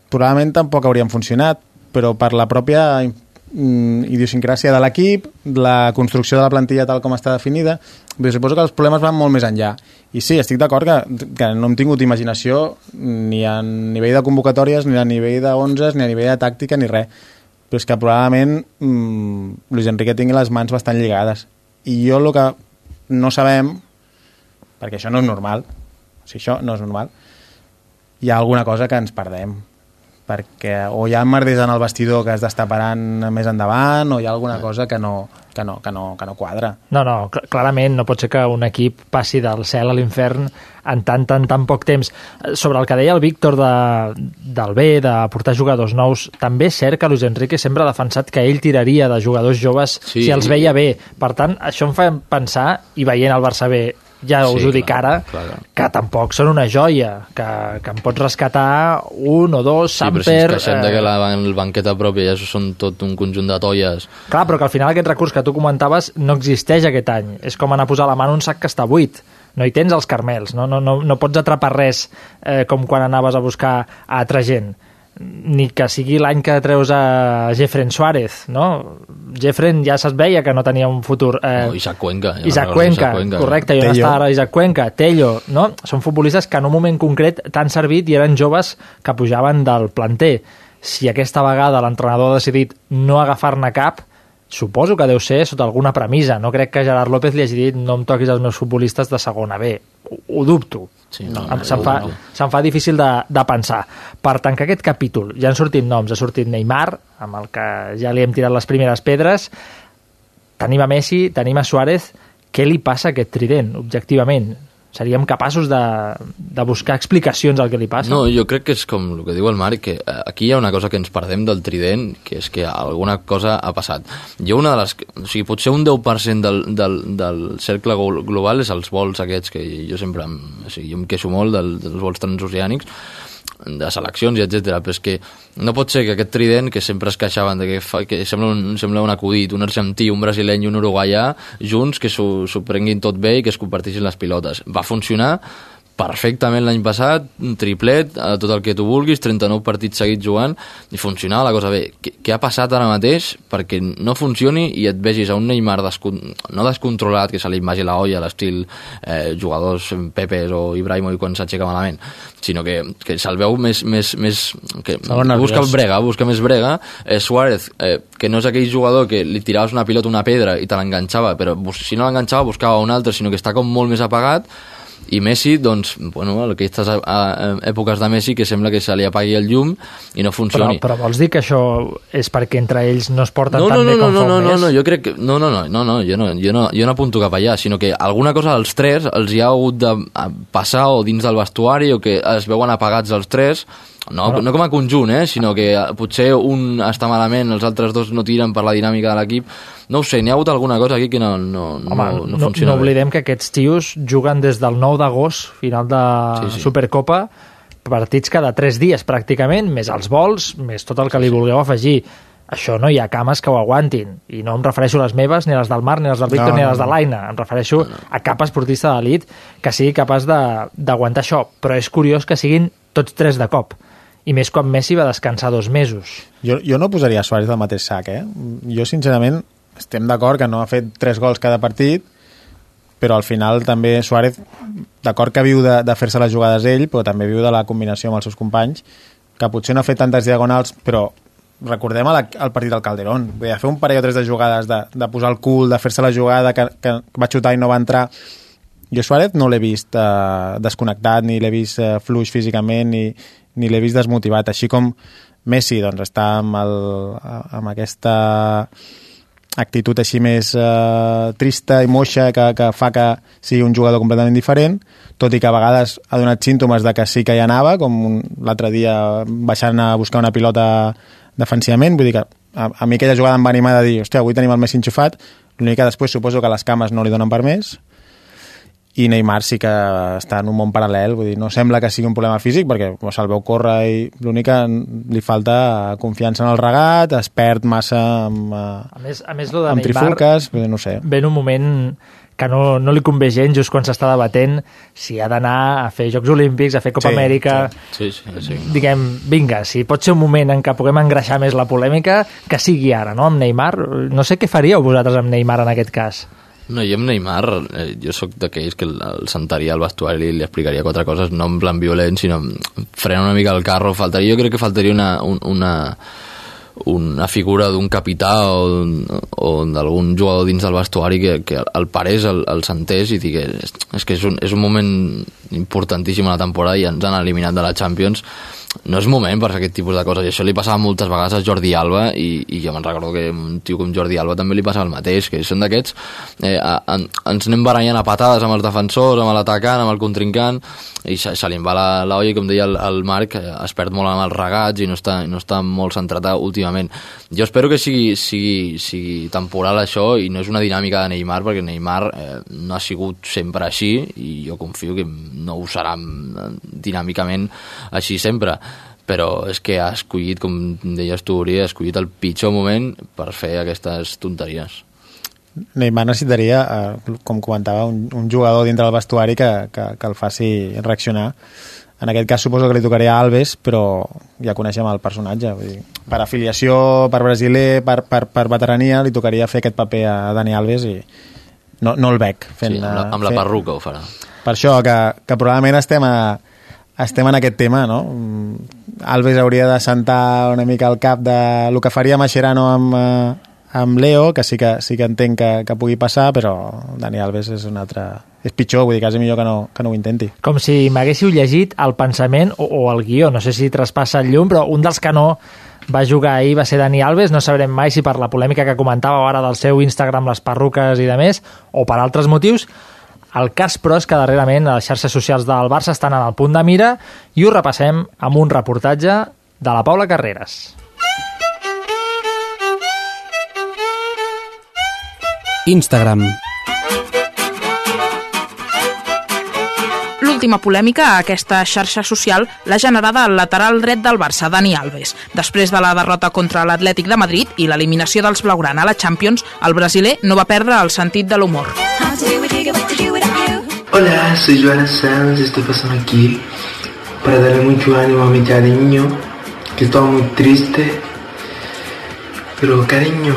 S12: probablement tampoc haurien funcionat, però per la pròpia mm, idiosincràsia de l'equip, la construcció de la plantilla tal com està definida, però suposo que els problemes van molt més enllà. I sí, estic d'acord que, que no hem tingut imaginació ni a nivell de convocatòries, ni a nivell de 11, ni a nivell de tàctica, ni res. Però és que probablement mmm, Luis Enrique tingui les mans bastant lligades. I jo el que no sabem, perquè això no és normal, o sigui, això no és normal, hi ha alguna cosa que ens perdem. Perquè o hi ha merders en el vestidor que has d'estar parant més endavant o hi ha alguna cosa que no, que no, que no, que no quadra.
S1: No, no, cl clarament no pot ser que un equip passi del cel a l'infern en tan, tan, tan poc temps. Sobre el que deia el Víctor de, del B, de portar jugadors nous, també és cert que Luis Enrique sempre ha defensat que ell tiraria de jugadors joves sí, si els veia bé. Per tant, això em fa pensar, i veient el Barça B ja us sí, ho dic clar, ara, clar. que tampoc són una joia, que, que em pots rescatar un o dos,
S11: sí, Samper... Sí, però si ens eh... de que la, el banqueta pròpia ja són tot un conjunt de tolles.
S1: Clar, però que al final aquest recurs que tu comentaves no existeix aquest any. És com anar a posar la mà en un sac que està buit no hi tens els carmels, no, no, no, no pots atrapar res eh, com quan anaves a buscar a altra gent ni que sigui l'any que treus a Jeffren Suárez, no? Jeffren ja se't veia que no tenia un futur...
S11: Eh... No, Isaac Cuenca.
S1: Ja Isaac Cuenca, Isaac Cuenca, correcte, i on està ara Isaac Cuenca? Tello, no? Són futbolistes que en un moment concret t'han servit i eren joves que pujaven del planter. Si aquesta vegada l'entrenador ha decidit no agafar-ne cap, suposo que deu ser sota alguna premissa. No crec que Gerard López li hagi dit no em toquis els meus futbolistes de segona B. Ho, ho dubto. Sí, no, no, se'm, fa, no. se'm fa difícil de, de pensar. Per tancar aquest capítol, ja han sortit noms. Ha sortit Neymar, amb el que ja li hem tirat les primeres pedres. Tenim a Messi, tenim a Suárez. Què li passa a aquest trident, objectivament? Seríem capaços de, de buscar explicacions al que li passa.
S11: No, jo crec que és com el que diu el Marc, que eh, aquí hi ha una cosa que ens perdem del trident, que és que alguna cosa ha passat. Jo una de les... O sigui, potser un 10% del, del, del cercle global és els vols aquests, que jo sempre... Em, o sigui, jo em queixo molt del, dels vols transoceànics, de seleccions i etc. però és que no pot ser que aquest trident que sempre es queixaven de que, fa, que sembla, un, sembla un acudit, un argentí, un brasileny i un uruguaià junts que s'ho prenguin tot bé i que es comparteixin les pilotes. Va funcionar perfectament l'any passat, un triplet, a tot el que tu vulguis, 39 partits seguits jugant, i funcionava la cosa bé. Què, què ha passat ara mateix perquè no funcioni i et vegis a un Neymar descon no descontrolat, que se li vagi la olla, l'estil eh, jugadors Pepes o Ibrahimovic quan s'aixeca malament, sinó que, que se'l veu més... més, més que busca el brega, busca més brega. Eh, Suárez, eh, que no és aquell jugador que li tiraves una pilota una pedra i te l'enganxava, però si no l'enganxava buscava un altre, sinó que està com molt més apagat, i Messi, doncs, bueno, aquestes èpoques de Messi que sembla que se li apagui el llum i no funcioni.
S1: Però, però vols dir que això és perquè entre ells no es porten
S11: no,
S1: tan
S11: no,
S1: bé
S11: no,
S1: com
S11: no, no,
S1: un
S11: no, no, jo crec que... No, no, no, no, no, jo no, jo no, jo no apunto cap allà, sinó que alguna cosa als tres els hi ha hagut de passar o dins del vestuari o que es veuen apagats els tres no, no com a conjunt, eh? sinó que potser un està malament, els altres dos no tiren per la dinàmica de l'equip. No ho sé, n'hi ha hagut alguna cosa aquí que no, no, Home, no, no funciona
S1: no, no oblidem bé. que aquests tios juguen des del 9 d'agost, final de sí, sí. Supercopa, partits cada 3 dies pràcticament, més els vols, més tot el que li vulgueu afegir això no hi ha cames que ho aguantin. I no em refereixo a les meves, ni a les del Marc, ni a les del Víctor,
S12: No,
S1: ni a
S12: no,
S1: les de
S12: no.
S1: l'Aina. Em refereixo a cap esportista d'elit que sigui capaç de- d'aguantar això. Però és curiós que siguin tots tres de cop. I més quan Messi va descansar dos mesos.
S12: Jo, jo no posaria Suárez al mateix sac, eh? Jo, sincerament, estem d'acord que no ha fet tres gols cada partit, però al final també Suárez, d'acord que viu de, de fer-se les jugades ell, però també viu de la combinació amb els seus companys, que potser no ha fet tantes diagonals, però recordem el, el partit del Calderón, Vull dir, fer un parell o tres de jugades, de, de posar el cul, de fer-se la jugada que, que va xutar i no va entrar, jo Suárez no l'he vist eh, desconnectat, ni l'he vist eh, fluix físicament, ni, ni l'he vist desmotivat, així com Messi doncs, està amb, el, amb aquesta actitud així més eh, trista i moixa que, que fa que sigui un jugador completament diferent, tot i que a vegades ha donat símptomes de que sí que hi anava, com l'altre dia baixant a buscar una pilota defensivament, vull dir que a, a mi aquella jugada em va animar de dir, hòstia, avui tenim el Messi enxufat, l'únic que després suposo que les cames no li donen per més, i Neymar sí que està en un món paral·lel, vull dir, no sembla que sigui un problema físic perquè pues, el veu córrer i l'únic que li falta confiança en el regat, es perd massa amb, eh,
S1: A més, a més lo de
S12: amb
S1: Neymar
S12: trifulques, vull dir, no sé.
S1: ve en un moment que no, no li convé gens just quan s'està debatent si ha d'anar a fer Jocs Olímpics, a fer Copa
S12: Sí,
S1: Amèrica...
S11: Sí, sí, sí.
S1: Diguem, vinga, si pot ser un moment en què puguem engreixar més la polèmica, que sigui ara, no?, amb Neymar. No sé què faríeu vosaltres amb Neymar en aquest cas.
S11: No, jo amb Neymar, eh, jo sóc d'aquells que el, el sentaria al vestuari i li explicaria quatre coses, no en plan violent, sinó frena una mica el carro. Faltaria, jo crec que faltaria una, un, una, una figura d'un capità o, o d'algun jugador dins del vestuari que, que el parés, el, el sentés i digués és que és un, és un moment importantíssim a la temporada i ens han eliminat de la Champions no és moment per fer aquest tipus de coses i això li passava moltes vegades a Jordi Alba i, i jo me'n recordo que un tio com Jordi Alba també li passava el mateix, que són d'aquests eh, ens anem barallant a patades amb els defensors, amb l'atacant, amb el contrincant i se, se li va la, la olla i com deia el, el Marc, eh, es perd molt amb els regats i no està, no està molt centrat últimament. Jo espero que sigui, sigui, sigui temporal això i no és una dinàmica de Neymar perquè Neymar eh, no ha sigut sempre així i jo confio que no ho serà eh, dinàmicament així sempre però és que ha escollit, com deies tu, Uri, ha escollit el pitjor moment per fer aquestes tonteries.
S12: Neymar necessitaria, eh, com comentava, un, un jugador dintre del vestuari que, que, que el faci reaccionar. En aquest cas suposo que li tocaria a Alves, però ja coneixem el personatge. Vull dir, per afiliació, per brasiler, per, per, per veterania, li tocaria fer aquest paper a Dani Alves i no, no el veig fent...
S11: Sí, amb la, amb la perruca ho farà.
S12: Per això, que, que probablement estem, a, estem en aquest tema, no? Mm, Alves hauria de sentar una mica al cap de el que faria Mascherano amb, eh, amb Leo, que sí que, sí que entenc que, que pugui passar, però Dani Alves és un altre... És pitjor, vull dir, quasi millor que no, que no ho intenti.
S1: Com si m'haguéssiu llegit el pensament o, o el guió, no sé si traspassa el llum, però un dels que no va jugar ahir va ser Dani Alves, no sabrem mai si per la polèmica que comentàveu ara del seu Instagram, les perruques i de més, o per altres motius. El cas, però, és que darrerament les xarxes socials del Barça estan en el punt de mira i ho repassem amb un reportatge de la Paula Carreras.
S13: Instagram.
S14: L'última polèmica a aquesta xarxa social l'ha generada el lateral dret del Barça, Dani Alves. Després de la derrota contra l'Atlètic de Madrid i l'eliminació dels Blaugrana a la Champions, el brasiler no va perdre el sentit de l'humor.
S15: Hola, soy Joana Sanz, estoy pasando aquí para darle mucho ánimo a mi cariño, que estaba muy triste. Pero cariño,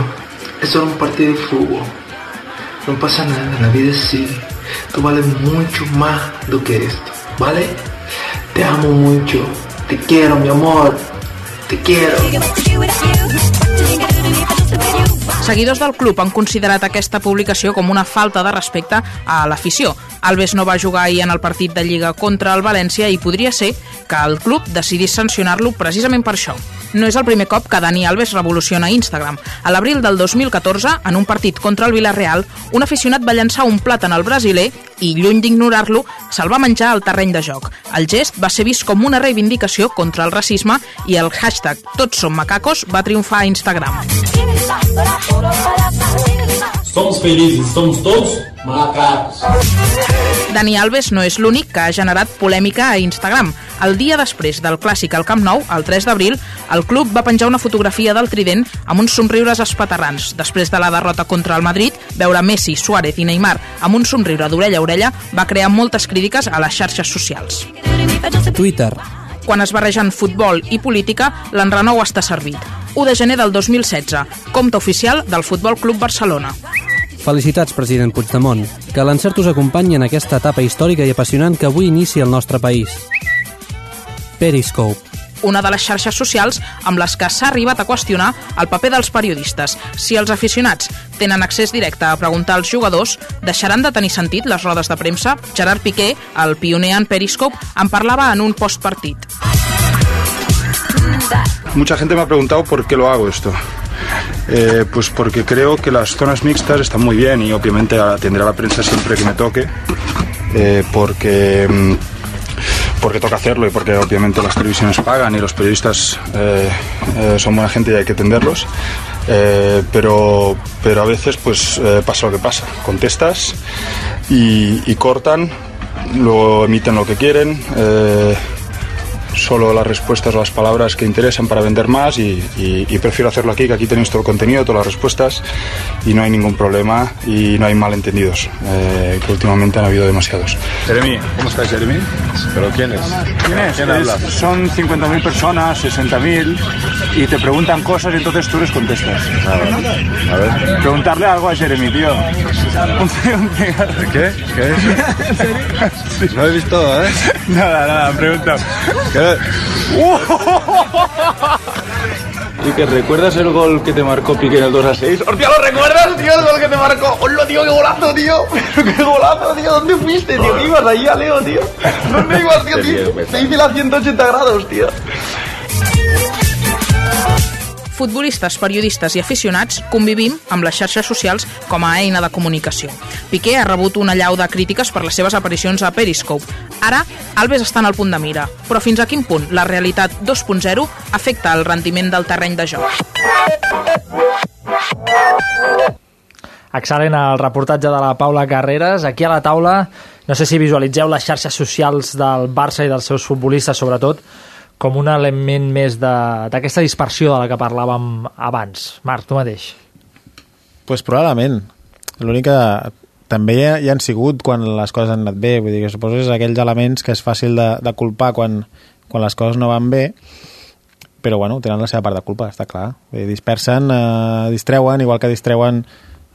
S15: es solo un partido de fútbol. No pasa nada, la vida es así. Tú vales mucho más do que esto, ¿vale? Te amo mucho, te quiero, mi amor, te quiero.
S14: Seguidors del club han considerat aquesta publicació com una falta de respecte a l'afició. Alves no va jugar ahir en el partit de Lliga contra el València i podria ser que el club decidís sancionar-lo precisament per això. No és el primer cop que Dani Alves revoluciona Instagram. A l'abril del 2014, en un partit contra el Villarreal, un aficionat va llançar un plàtan al brasiler i, lluny d'ignorar-lo, se'l va menjar al terreny de joc. El gest va ser vist com una reivindicació contra el racisme i el hashtag Tots som macacos va triomfar a Instagram.
S16: Somos felizes, somos todos macacos.
S14: Dani Alves no és l'únic que ha generat polèmica a Instagram. El dia després del clàssic al Camp Nou, el 3 d'abril, el club va penjar una fotografia del trident amb uns somriures espaterrants. Després de la derrota contra el Madrid, veure Messi, Suárez i Neymar amb un somriure d'orella a orella va crear moltes crítiques a les xarxes socials.
S13: Twitter.
S14: Quan es barregen futbol i política, l'enrenou està servit. 1 de gener del 2016, compte oficial del Futbol Club Barcelona.
S13: Felicitats, president Puigdemont. Que l'encert us acompanyi en aquesta etapa històrica i apassionant que avui inicia el nostre país. Periscope.
S14: Una de les xarxes socials amb les que s'ha arribat a qüestionar el paper dels periodistes. Si els aficionats tenen accés directe a preguntar als jugadors, deixaran de tenir sentit les rodes de premsa? Gerard Piqué, el pioner en Periscope, en parlava en un postpartit.
S16: Mucha gente me ha preguntado por qué lo hago esto. Eh, pues porque creo que las zonas mixtas están muy bien y obviamente atenderé a la prensa siempre que me toque, eh, porque, mm, porque toca hacerlo y porque obviamente las televisiones pagan y los periodistas eh, eh, son buena gente y hay que atenderlos. Eh, pero, pero a veces pues pasa lo que pasa. Contestas y cortan, luego emiten lo que quieren. Solo las respuestas o las palabras que interesan para vender más y, y- y prefiero hacerlo aquí, que aquí tenéis todo el contenido, todas las respuestas y no hay ningún problema y no hay malentendidos, eh, que últimamente han habido demasiados. Jeremy, ¿cómo estás, Jeremy? ¿Pero quién es? ¿Quién es?
S5: ¿Quién habla? son 50.000 personas, 60.000 y te preguntan cosas y entonces tú les contestas.
S16: A ver.
S5: Preguntarle algo a Jeremy, tío.
S16: ¿Qué? ¿Qué es? No he visto, ¿eh?
S5: Nada, nada, pregunta.
S17: ¿Y que recuerdas el gol que te marcó Piqué en el 2 a 6? ¡Hostia, lo recuerdas, tío! El gol que te marcó. ¡Hola, tío, qué golazo, tío! ¡Pero qué golazo, tío! ¿Dónde fuiste, tío? ¿Qué ibas ahí a Leo, tío? ¿Dónde ibas, tío? tío? Te hice la 180 grados, tío.
S14: Futbolistes, periodistes i aficionats convivim amb les xarxes socials com a eina de comunicació. Piqué ha rebut una llau de crítiques per les seves aparicions a Periscope. Ara, Alves està en el punt de mira, però fins a quin punt la realitat 2.0 afecta el rendiment del terreny de joc?
S1: Excel·lent el reportatge de la Paula Carreras. Aquí a la taula, no sé si visualitzeu les xarxes socials del Barça i dels seus futbolistes, sobretot, com un element més d'aquesta dispersió de la que parlàvem abans. Marc, tu mateix.
S12: pues probablement. L'únic que també hi, hi han sigut quan les coses han anat bé. Vull dir que suposo que és aquells elements que és fàcil de, de culpar quan, quan les coses no van bé, però bueno, tenen la seva part de culpa, està clar. Vull dir, dispersen, eh, distreuen, igual que distreuen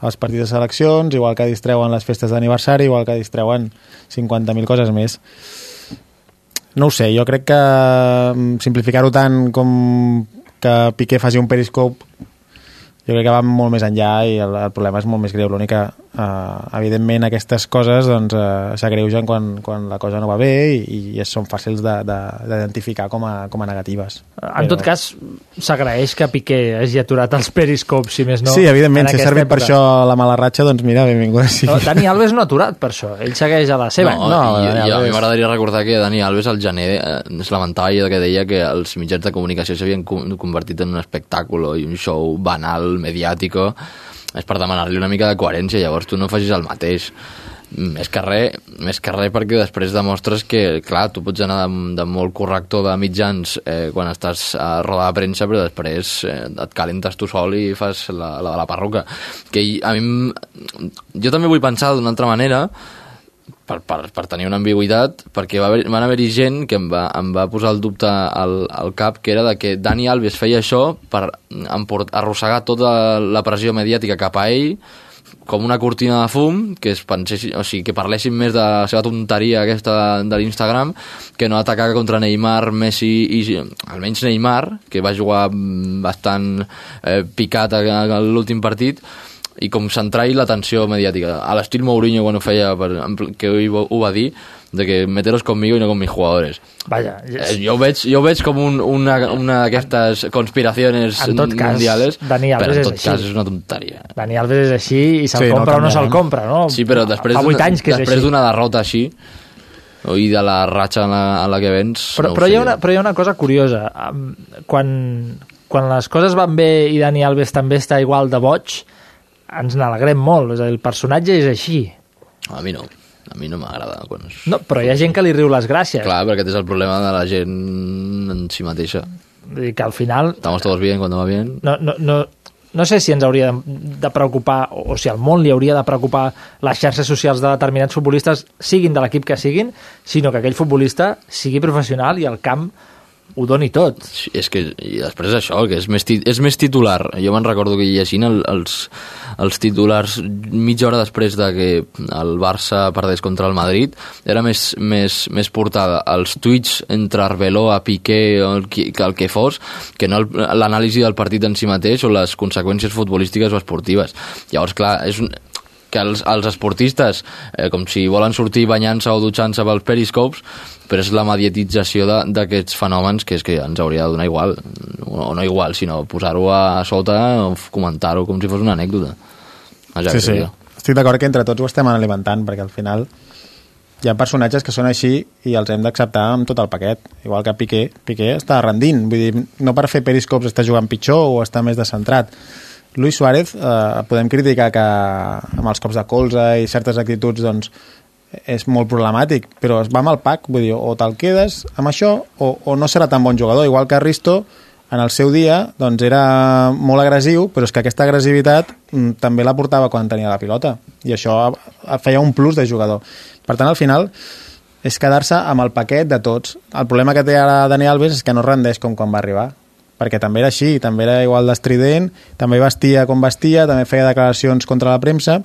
S12: els partits de seleccions, igual que distreuen les festes d'aniversari, igual que distreuen 50.000 coses més. No ho sé, jo crec que mm, simplificar-ho tant com que Piqué faci un periscope jo crec que va molt més enllà i el, el problema és molt més greu. L'únic que, eh, evidentment, aquestes coses doncs, eh, s'agreugen quan, quan la cosa no va bé i, i són fàcils de- de- d'identificar com, a, com a negatives.
S1: En tot cas, s'agraeix que Piqué hagi aturat els periscopes, si més no.
S12: sí, evidentment,
S1: en
S12: si ha servit per això la mala ratxa, doncs mira, benvinguda sigui.
S1: No, Dani Alves no ha aturat per això, ell segueix a la seva.
S11: No, no i, i a mi m'agradaria recordar que Dani Alves al gener eh, es lamentava i que deia que els mitjans de comunicació s'havien co- convertit en un espectacle i un show banal, mediàtico és per demanar-li una mica de coherència llavors tu no facis el mateix més que res, més que res perquè després demostres que, clar, tu pots anar de, de molt corrector de mitjans eh, quan estàs a roda de premsa, però després eh, et calentes tu sol i fas la, la de la perruca. Que a mi... Jo també vull pensar d'una altra manera, per, per, per tenir una ambigüitat, perquè va haver, van haver-hi gent que em va, em va posar el dubte al, al cap, que era de que Dani Alves feia això per emport, arrossegar tota la pressió mediàtica cap a ell, com una cortina de fum, que es pensessin, o sigui, que parlessin més de la seva tonteria aquesta de, l'Instagram, que no atacar contra Neymar, Messi i almenys Neymar, que va jugar bastant eh, picat a, a l'últim partit, i com centrar-hi l'atenció mediàtica. A l'estil Mourinho quan ho feia, per, que ho, ho va dir, de que meteros conmigo y no con mis jugadores.
S1: Vaja,
S11: Eh, jo, ho veig, jo ho veig com un, una, una d'aquestes conspiracions
S1: En tot cas,
S11: mundiales,
S1: Dani Alves
S11: però en
S1: és
S11: tot
S1: així.
S11: cas és una tonteria.
S1: Dani Alves és així i se'l
S11: Sí, no
S1: compra o no se'l compra, no?
S11: Sí, però després
S1: Fa 8
S11: d'una-
S1: anys que és
S11: després
S1: així.
S11: d'una derrota així, i de la ratxa en la, en la que vens...
S1: Però,
S11: no
S1: però, hi ha una, però hi ha una cosa curiosa. Quan, quan les coses van bé i Dani Alves també està igual de boig, ens n'alegrem molt. És a dir, el personatge és així.
S11: A mi no. A mi no m'agrada. Quan es...
S1: No, però hi ha gent que li riu les gràcies.
S11: Clar, perquè aquest és el problema de la gent en si mateixa.
S1: Vull dir que al final...
S11: Estamos todos bien cuando va bien.
S1: No, no, no, no sé si ens hauria de, preocupar, o si al món li hauria de preocupar les xarxes socials de determinats futbolistes, siguin de l'equip que siguin, sinó que aquell futbolista sigui professional i al camp ho doni tot.
S11: Sí, és que i després això, que és més, és més titular. Jo me'n recordo que llegint el, els, els titulars mitja hora després de que el Barça perdés contra el Madrid, era més, més, més portada els tuits entre Arbeloa, Piqué o el, que el que fos, que no l'anàlisi del partit en si mateix o les conseqüències futbolístiques o esportives. Llavors, clar, és un, que els, els esportistes, eh, com si volen sortir banyant-se o dutxant-se pels periscopes, però és la mediatització d'aquests fenòmens que és que ens hauria de donar igual, o no igual, sinó posar-ho a sota o comentar-ho com si fos una anècdota. Vaja,
S12: sí, sí.
S11: jo.
S12: Estic d'acord que entre tots ho estem alimentant, perquè al final hi ha personatges que són així i els hem d'acceptar amb tot el paquet. Igual que Piqué. Piqué està rendint. Vull dir, no per fer periscops està jugant pitjor o està més descentrat. Luis Suárez, eh, podem criticar que amb els cops de colze i certes actituds doncs, és molt problemàtic, però es va amb el pack, vull dir, o te'l quedes amb això o, o no serà tan bon jugador, igual que Risto en el seu dia doncs era molt agressiu, però és que aquesta agressivitat mm, també la portava quan tenia la pilota i això feia un plus de jugador. Per tant, al final és quedar-se amb el paquet de tots. El problema que té ara Dani Alves és que no rendeix com quan va arribar perquè també era així, també era igual d'estrident, també vestia com vestia, també feia declaracions contra la premsa,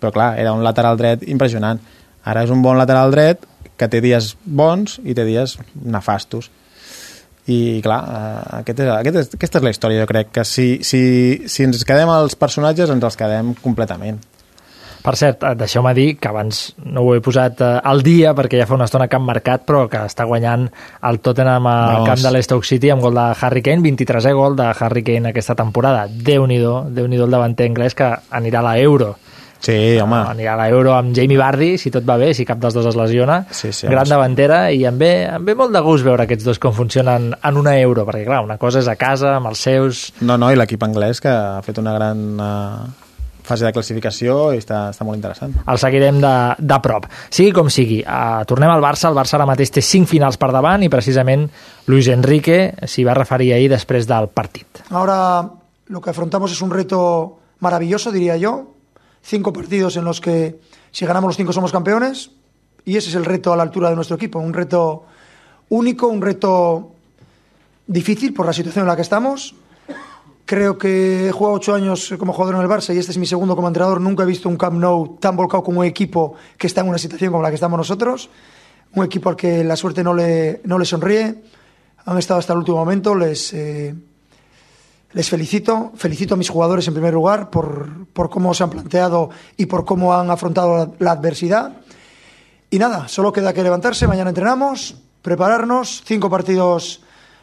S12: però clar, era un lateral dret impressionant. Ara és un bon lateral dret que té dies bons i té dies nefastos. I clar, eh, aquest és, aquest és, aquesta és la història, jo crec, que si, si, si ens quedem als personatges ens els quedem completament.
S1: Per cert, eh, deixeu-me dir que abans no ho he posat eh, al dia perquè ja fa una estona que han marcat, però que està guanyant el Tottenham al
S12: Vamos.
S1: camp de l'Stoke City amb gol de Harry Kane, 23è gol de Harry Kane aquesta temporada. Déu-n'hi-do, déu nhi déu el davanter anglès que anirà a la Euro.
S12: Sí, home.
S1: Anirà a la Euro amb Jamie Vardy, si tot va bé, si cap dels dos es lesiona.
S12: Sí, sí,
S1: Gran
S12: home.
S1: davantera i em ve, em ve molt de gust veure aquests dos com funcionen en una Euro, perquè clar, una cosa és a casa, amb els seus...
S12: No, no, i l'equip anglès que ha fet una gran uh, fase de classificació i està, està molt interessant.
S1: el seguirem de, de prop. Sigui com sigui, uh, tornem al Barça, el Barça ara mateix té 5 finals per davant i precisament Luis Enrique s'hi va referir ahir després del partit.
S7: Ahora lo que afrontamos es un reto maravilloso, diría yo. Cinco partidos en los que si ganamos los cinco somos campeones y ese es el reto a la altura de nuestro equipo. Un reto único, un reto difícil por la situación en la que estamos. Creo que he jugado ocho años como jugador en el Barça y este es mi segundo como entrenador. Nunca he visto un Camp Nou tan volcado como un equipo que está en una situación como la que estamos nosotros. Un equipo al que la suerte no le, no le sonríe. Han estado hasta el último momento. Les, eh, les felicito. Felicito a mis jugadores en primer lugar por, por cómo se han planteado y por cómo han afrontado la, la adversidad. Y nada, solo queda que levantarse. Mañana entrenamos, prepararnos. Cinco partidos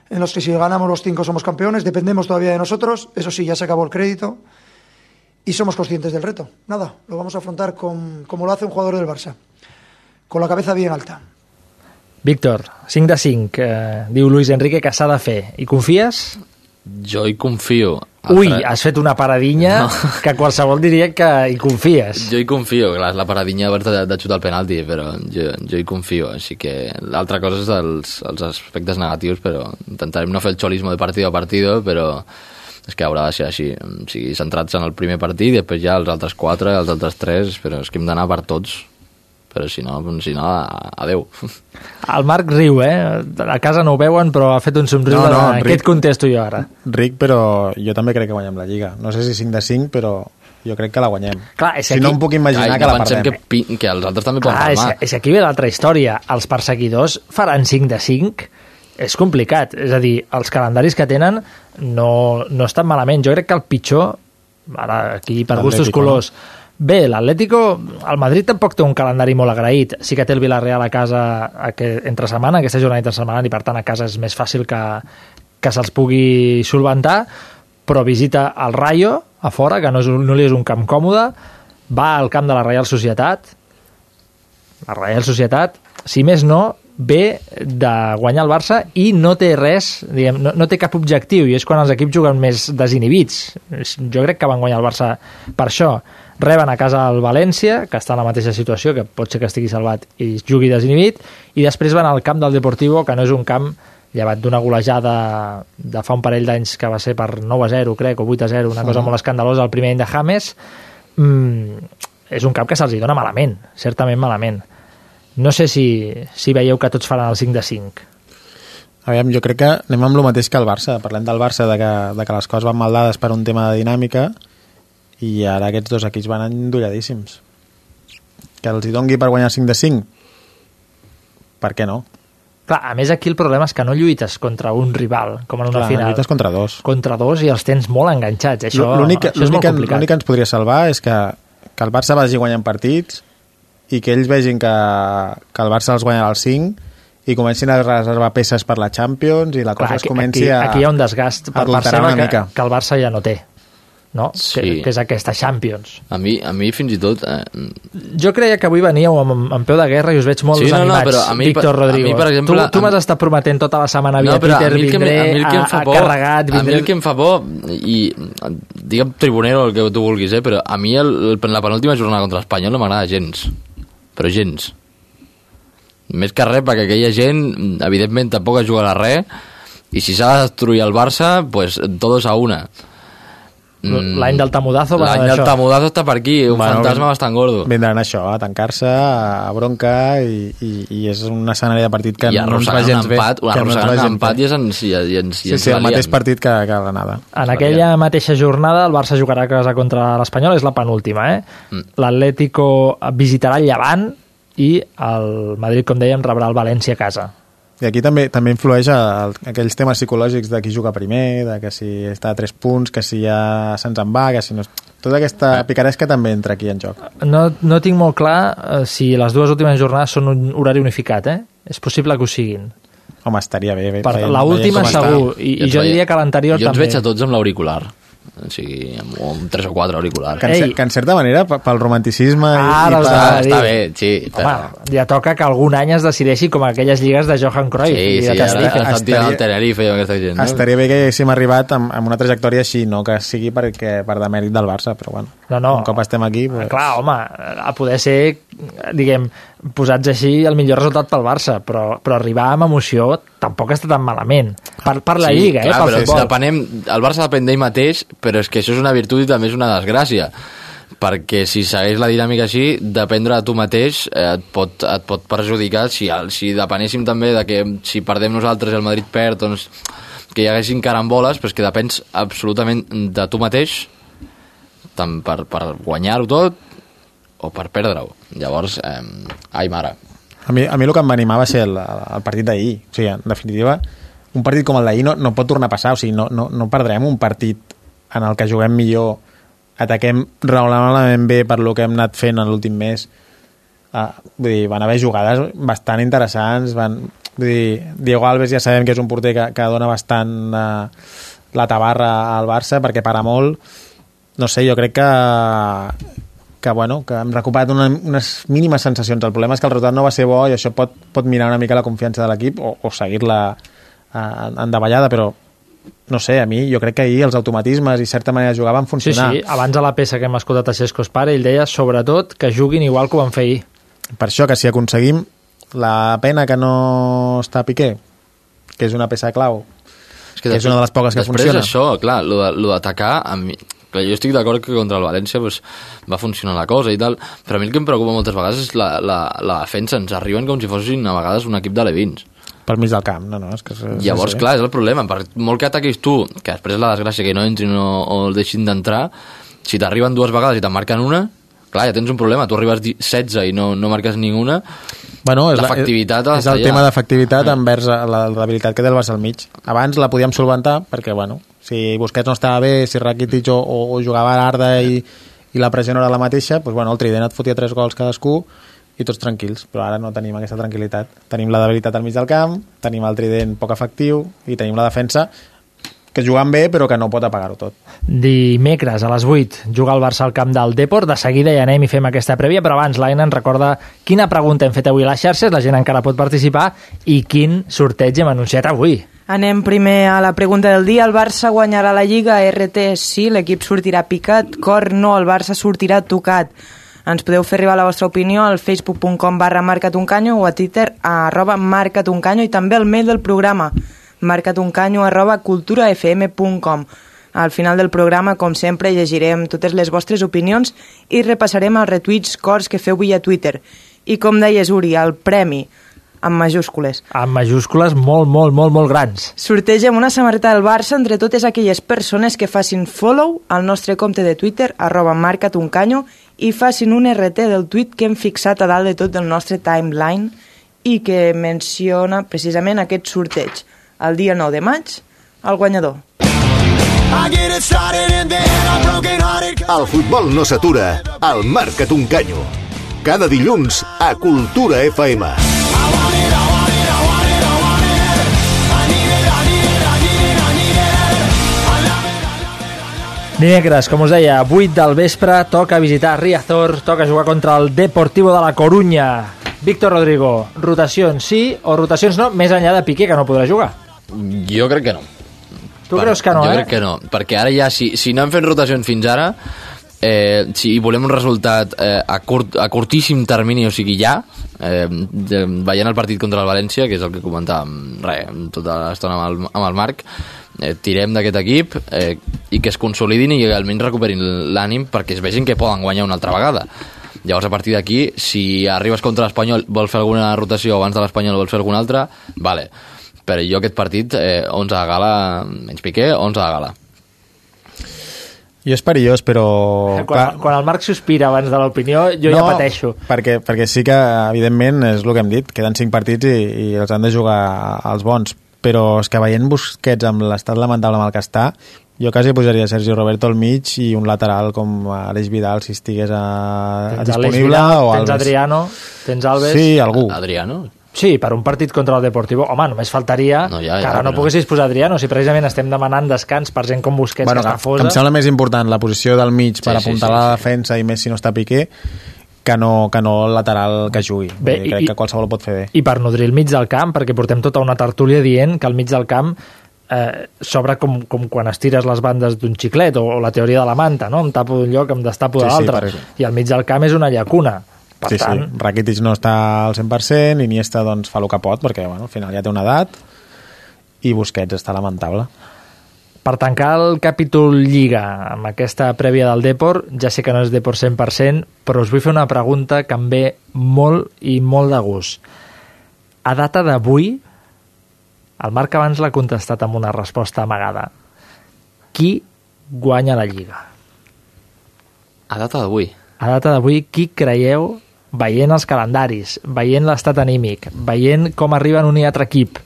S7: en los que si ganamos los cinco somos campeones. Dependemos todavía de nosotros. Eso sí, ya se acabó el crédito. Y somos conscientes del reto. Nada, lo vamos a afrontar con, como lo hace un jugador del Barça. Con la cabeza bien alta.
S1: Víctor, 5 de 5, eh, diu Luis Enrique que s'ha de fer. I confies?
S11: Jo hi confio.
S1: Ui, has fet una paradinya
S11: No.
S1: que qualsevol diria que hi confies.
S11: Jo hi confio, clar, la paradinya abans de, de xutar el penalti, però jo, jo hi confio, així que l'altra cosa és els, els aspectes negatius, però intentarem no fer el xolismo de partido a partido, però és que haurà de ser així, o sigui, centrats en el primer partit i després ja els altres quatre, els altres tres, però és que hem d'anar per tots, però si no, si no adeu.
S1: El Marc riu, eh? A casa no ho veuen, però ha fet un somriure
S12: No, no,
S1: de...
S12: ric.
S1: Què et contesto jo ara?
S12: Ric, però jo també crec que guanyem la Lliga. No sé si 5 de 5, però jo crec que la guanyem.
S1: Clar, és
S12: si
S1: aquí-
S12: no em puc imaginar
S11: Ai,
S12: que
S11: no
S12: la
S11: pensem
S12: perdem.
S11: que, pi- que els altres també poden
S1: Ah, és,
S11: palmar.
S1: és aquí ve l'altra història. Els perseguidors faran 5 de 5? És complicat. És a dir, els calendaris que tenen no, no estan malament. Jo crec que el pitjor, ara aquí per gustos colors, Bé, l'Atlético, el Madrid tampoc té un calendari molt agraït. Sí que té el Villarreal a casa aquest, entre setmana, aquesta jornada entre setmana, i per tant a casa és més fàcil que, que se'ls pugui solventar, però visita el Rayo a fora, que no, és, no li és un camp còmode, va al camp de la Real Societat, la Real Societat, si més no, ve de guanyar el Barça i no té res, diguem, no, no té cap objectiu i és quan els equips juguen més desinhibits. Jo crec que van guanyar el Barça per això. Reben a casa el València, que està en la mateixa situació, que pot ser que estigui salvat i jugui desinhibit, i després van al camp del Deportivo, que no és un camp llevat d'una golejada de fa un parell d'anys que va ser per 9 a 0, crec, o 8 a 0, una cosa
S12: Mhm.
S1: molt escandalosa, el primer any de James, mm, és un camp que se'ls dona malament, certament malament. No sé si, si veieu que tots faran el 5 de 5.
S12: Aviam, jo crec que anem amb el mateix que el Barça. Parlem del Barça, de que, de que les coses van mal dades per un tema de dinàmica i ara aquests dos equips van endolladíssims. Que els hi dongui per guanyar 5 de 5? Per què no?
S1: Clar, a més aquí el problema és que no lluites contra un rival, com en una
S12: Clar,
S1: final.
S12: lluites contra dos.
S1: Contra dos i els tens molt enganxats. Això,
S12: L'únic
S1: això és
S12: l'únic
S1: molt
S12: que,
S1: complicat.
S12: l'únic que ens podria salvar és que, que el Barça vagi guanyant partits i que ells vegin que, que el Barça els guanyarà els 5 i comencin a reservar peces per la Champions i la cosa
S1: Clar,
S12: es comenci
S1: aquí,
S12: a
S1: aquí hi ha un desgast per part seva que, que el Barça ja no té no?
S11: Sí.
S1: que, que és aquesta Champions
S11: A mi, a mi fins i tot... Eh,
S1: jo creia que avui veníeu amb, amb, amb peu de guerra i us veig molt
S11: Sí, no, no, però a mi,
S1: Víctor
S11: per- a
S1: Rodrigo
S11: mi, per exemple,
S1: tu, tu m'has estat prometent tota la setmana via
S11: no,
S1: Twitter
S11: a mi
S1: vindré
S11: a mi
S1: a,
S11: em fa
S1: a
S11: por,
S1: carregat
S11: a mi
S1: vindré...
S11: el que em fa por i digue'm tribunero el que tu vulguis, eh, però a mi el, el, la penúltima jornada contra l'Espanyol no m'agrada gens però gens més que res perquè aquella gent evidentment tampoc jugarà res i si s'ha de destruir el Barça pues todos a una
S1: l'any del tamudazo va
S11: l'any del tamudazo està per aquí un
S12: Bueno,
S11: fantasma bastant gordo
S12: Vindran això, a tancar-se, a bronca i, i, i és un escenari de partit que
S11: i
S12: no ens va gens
S11: un
S12: bé.
S11: empat,
S12: que no ens va gens
S11: empat i ens, i, i ens, i
S12: Sí, sí, el mateix partit que, que l'anada.
S1: En aquella mateixa jornada el Barça jugarà a casa contra l'Espanyol, és la penúltima, eh?
S11: Mm.
S1: L'Atlético visitarà el Llevant i el Madrid, com dèiem, rebrà el València a casa.
S12: I aquí també també influeix el, aquells temes psicològics de qui juga primer, de que si està a 3 punts, que si ja se'ns en va, que si no... Tota aquesta picaresca també entra aquí en joc.
S1: No, no tinc molt clar eh, si les dues últimes jornades són un horari unificat, eh? És possible que ho siguin.
S12: Home, estaria bé. bé
S1: Per
S12: veient com
S1: segur, i, i jo diria que l'anterior
S11: jo
S1: també.
S11: ens veig a tots amb l'auricular o sigui, amb, amb tres o quatre auriculars
S12: Que en, que en certa manera, pe- pel romanticisme i,
S1: Ara
S12: i
S1: us
S12: per...
S1: anava a dir.
S11: està bé, sí, però...
S1: Home, ja toca que algun any es decideixi com aquelles lligues de Johan Cruyff.
S11: Sí,
S1: i
S11: sí,
S1: de
S11: ara
S1: Tenerife.
S11: que estan tirant el Tenerife i aquesta gent, no?
S12: Estaria bé que haguéssim arribat amb, amb una trajectòria així, no que sigui perquè, per demèrit del Barça, però bueno,
S1: No, no.
S12: un cop estem aquí... Pues...
S1: Clar, home, a poder ser, diguem, posats així el millor resultat pel Barça, però, però arribar amb emoció tampoc està tan malament. Per, per la
S11: sí,
S1: Lliga,
S11: clar,
S1: eh, pel
S11: però
S1: futbol.
S11: depenem, el Barça depèn d'ell mateix, però és que això és una virtut i també és una desgràcia perquè si segueix la dinàmica així, dependre de tu mateix eh, et, pot, et pot perjudicar si, el- si depenéssim també de que si perdem nosaltres i el Madrid perd, doncs que hi haguessin caramboles, però és que depens absolutament de tu mateix tant per, per guanyar-ho tot o per perdre-ho. Llavors, eh, ai mare.
S12: A mi, a mi el que em va animar va ser el, el partit d'ahir. O sigui, en definitiva, un partit com el d'ahir no, no pot tornar a passar. O sigui, no, no, no perdrem un partit en el que juguem millor, ataquem raonablement bé per lo que hem anat fent en l'últim mes. Uh, vull dir, van haver jugades bastant interessants. Van, vull dir, Diego Alves ja sabem que és un porter que, que dona bastant uh, la tabarra al Barça perquè para molt. No sé, jo crec que que, bueno, que hem recuperat una, unes mínimes sensacions. El problema és que el resultat no va ser bo i això pot, pot mirar una mica la confiança de l'equip o, o seguir-la eh, en davallada, però no sé, a mi jo crec que ahir els automatismes i certa manera de jugar van
S1: Sí,
S12: funcionar.
S1: sí, abans de la peça que hem escoltat a Xesco Espara, ell deia sobretot que juguin igual que ho van fer ahir.
S12: Per això que si aconseguim la pena que no està Piqué, que és una peça clau,
S11: És
S12: que és una de les poques que
S11: després
S12: funciona.
S11: això, clar, lo de- lo d'atacar, a mi... Clar, jo estic d'acord que contra el València pues, va funcionar la cosa i tal, però a mi el que em preocupa moltes vegades és la, la, la defensa. Ens arriben com si fossin a vegades un equip de levins.
S12: pel mig del camp. No, no, és que és,
S11: Llavors,
S12: sí, sí.
S11: clar, és el problema. Per molt que ataquis tu, que després la desgràcia que no entrin o, o el deixin d'entrar, si t'arriben dues vegades i te'n marquen una, clar, ja tens un problema. Tu arribes di- 16 i no, no marques ninguna,
S12: Bueno, és, la,
S11: l'efectivitat
S12: és
S11: d'estar
S12: el tema d'efectivitat envers la, la debilitat que té el Barça al mig. Abans la podíem solventar perquè, bueno, si Busquets no estava bé, si Rakitic o, o, jugava a l'Arda i, i la pressió no era la mateixa, doncs, bueno, el Trident et fotia tres gols cadascú i tots tranquils, però ara no tenim aquesta tranquil·litat. Tenim la debilitat al mig del camp, tenim el Trident poc efectiu i tenim la defensa que jugant bé però que no pot apagar-ho tot.
S1: Dimecres a les 8 juga el Barça al camp del Deport. De seguida ja anem i fem aquesta prèvia, però abans l'Aina ens recorda quina pregunta hem fet avui a les xarxes, la gent encara pot participar, i quin sorteig hem anunciat avui.
S2: Anem primer a la pregunta del dia. El Barça guanyarà la Lliga RT sí, l'equip sortirà picat. Cor no, el Barça sortirà tocat. Ens podeu fer arribar la vostra opinió al facebook.com barra marcatuncanyo o a twitter a arroba marcatuncanyo i també al mail del programa marcatuncanyo arroba culturafm.com al final del programa, com sempre, llegirem totes les vostres opinions i repassarem els retuits cors que feu via Twitter. I com deies, Uri, el premi amb majúscules.
S1: Amb majúscules molt, molt, molt, molt grans.
S2: Sortegem una samarreta del Barça entre totes aquelles persones que facin follow al nostre compte de Twitter, arroba marcatuncanyo, i facin un RT del tuit que hem fixat a dalt de tot del nostre timeline i que menciona precisament aquest sorteig. El dia 9 de maig, el guanyador.
S6: El futbol no s'atura, al Marca't un canyo. Cada dilluns a Cultura FM.
S1: Dimecres, com us deia, 8 del vespre, toca visitar Riazor, toca jugar contra el Deportivo de la Corunya. Víctor Rodrigo, rotacions sí o rotacions no, més enllà de Piqué, que no podrà jugar.
S11: Jo crec que no.
S1: Tu creus que no,
S11: jo
S1: eh?
S11: crec que no, perquè ara ja, si, si no hem fet rotacions fins ara, eh, si volem un resultat eh, a, curt, a curtíssim termini, o sigui ja, eh, veient el partit contra el València, que és el que comentàvem re, tota l'estona amb, el, amb el Marc, eh, tirem d'aquest equip eh, i que es consolidin i almenys recuperin l'ànim perquè es vegin que poden guanyar una altra vegada. Llavors, a partir d'aquí, si arribes contra l'Espanyol, vols fer alguna rotació abans de l'Espanyol, vols fer alguna altra, vale. Però jo aquest partit, eh, 11 de gala, menys Piqué, 11 de gala.
S12: Jo és perillós, però...
S1: Quan, quan el Marc sospira abans de l'opinió, jo ja pateixo.
S12: Perquè, perquè sí que, evidentment, és el que hem dit, queden 5 partits i, i els han de jugar els bons, però és que veient Busquets amb l'estat lamentable amb el que està, jo quasi posaria Sergio Roberto al mig i un lateral com Aleix Vidal si estigués a, a
S1: Tens
S12: disponible
S1: Vidal,
S12: o
S1: tens
S12: Alves.
S1: Adriano, tens Alves...
S12: Sí, algú.
S11: Adriano?
S1: Sí, per un partit contra el Deportivo. Home, només faltaria
S11: No, ja,
S1: que
S11: ja,
S1: ara no
S11: però-
S1: poguessis posar Adriano, si precisament estem demanant descans per gent com Busquets,
S12: bueno,
S1: que
S12: que,
S1: està
S12: que em
S1: fosa.
S12: sembla més important la posició del mig per
S1: Sí, sí,
S12: apuntar
S1: sí,
S12: la
S1: sí.
S12: defensa i més si no està Piqué que no, que no el lateral que jugui.
S1: Bé,
S12: dir, crec
S1: i-
S12: que qualsevol pot fer bé.
S1: I per nodrir el mig del camp, perquè portem tota una tertúlia dient que al mig del camp eh, s'obre com, com quan estires les bandes d'un xiclet o, o la teoria de la manta, no? em tapo d'un lloc, em destapo de
S12: Sí, sí,
S1: l'altre
S12: per-
S1: i al mig del camp és una llacuna per
S12: sí,
S1: tant,
S12: sí. Rakitic no està al 100%, Iniesta doncs, fa el que pot, perquè bueno, al final ja té una edat, i Busquets està lamentable.
S1: Per tancar el capítol Lliga amb aquesta prèvia del Depor, ja sé que no és Depor 100%, però us vull fer una pregunta que em ve molt i molt de gust. A data d'avui, el Marc abans l'ha contestat amb una resposta amagada. Qui guanya la Lliga?
S11: A data d'avui.
S1: A data d'avui, qui creieu, veient els calendaris, veient l'estat anímic, veient com arriben un i altre equip,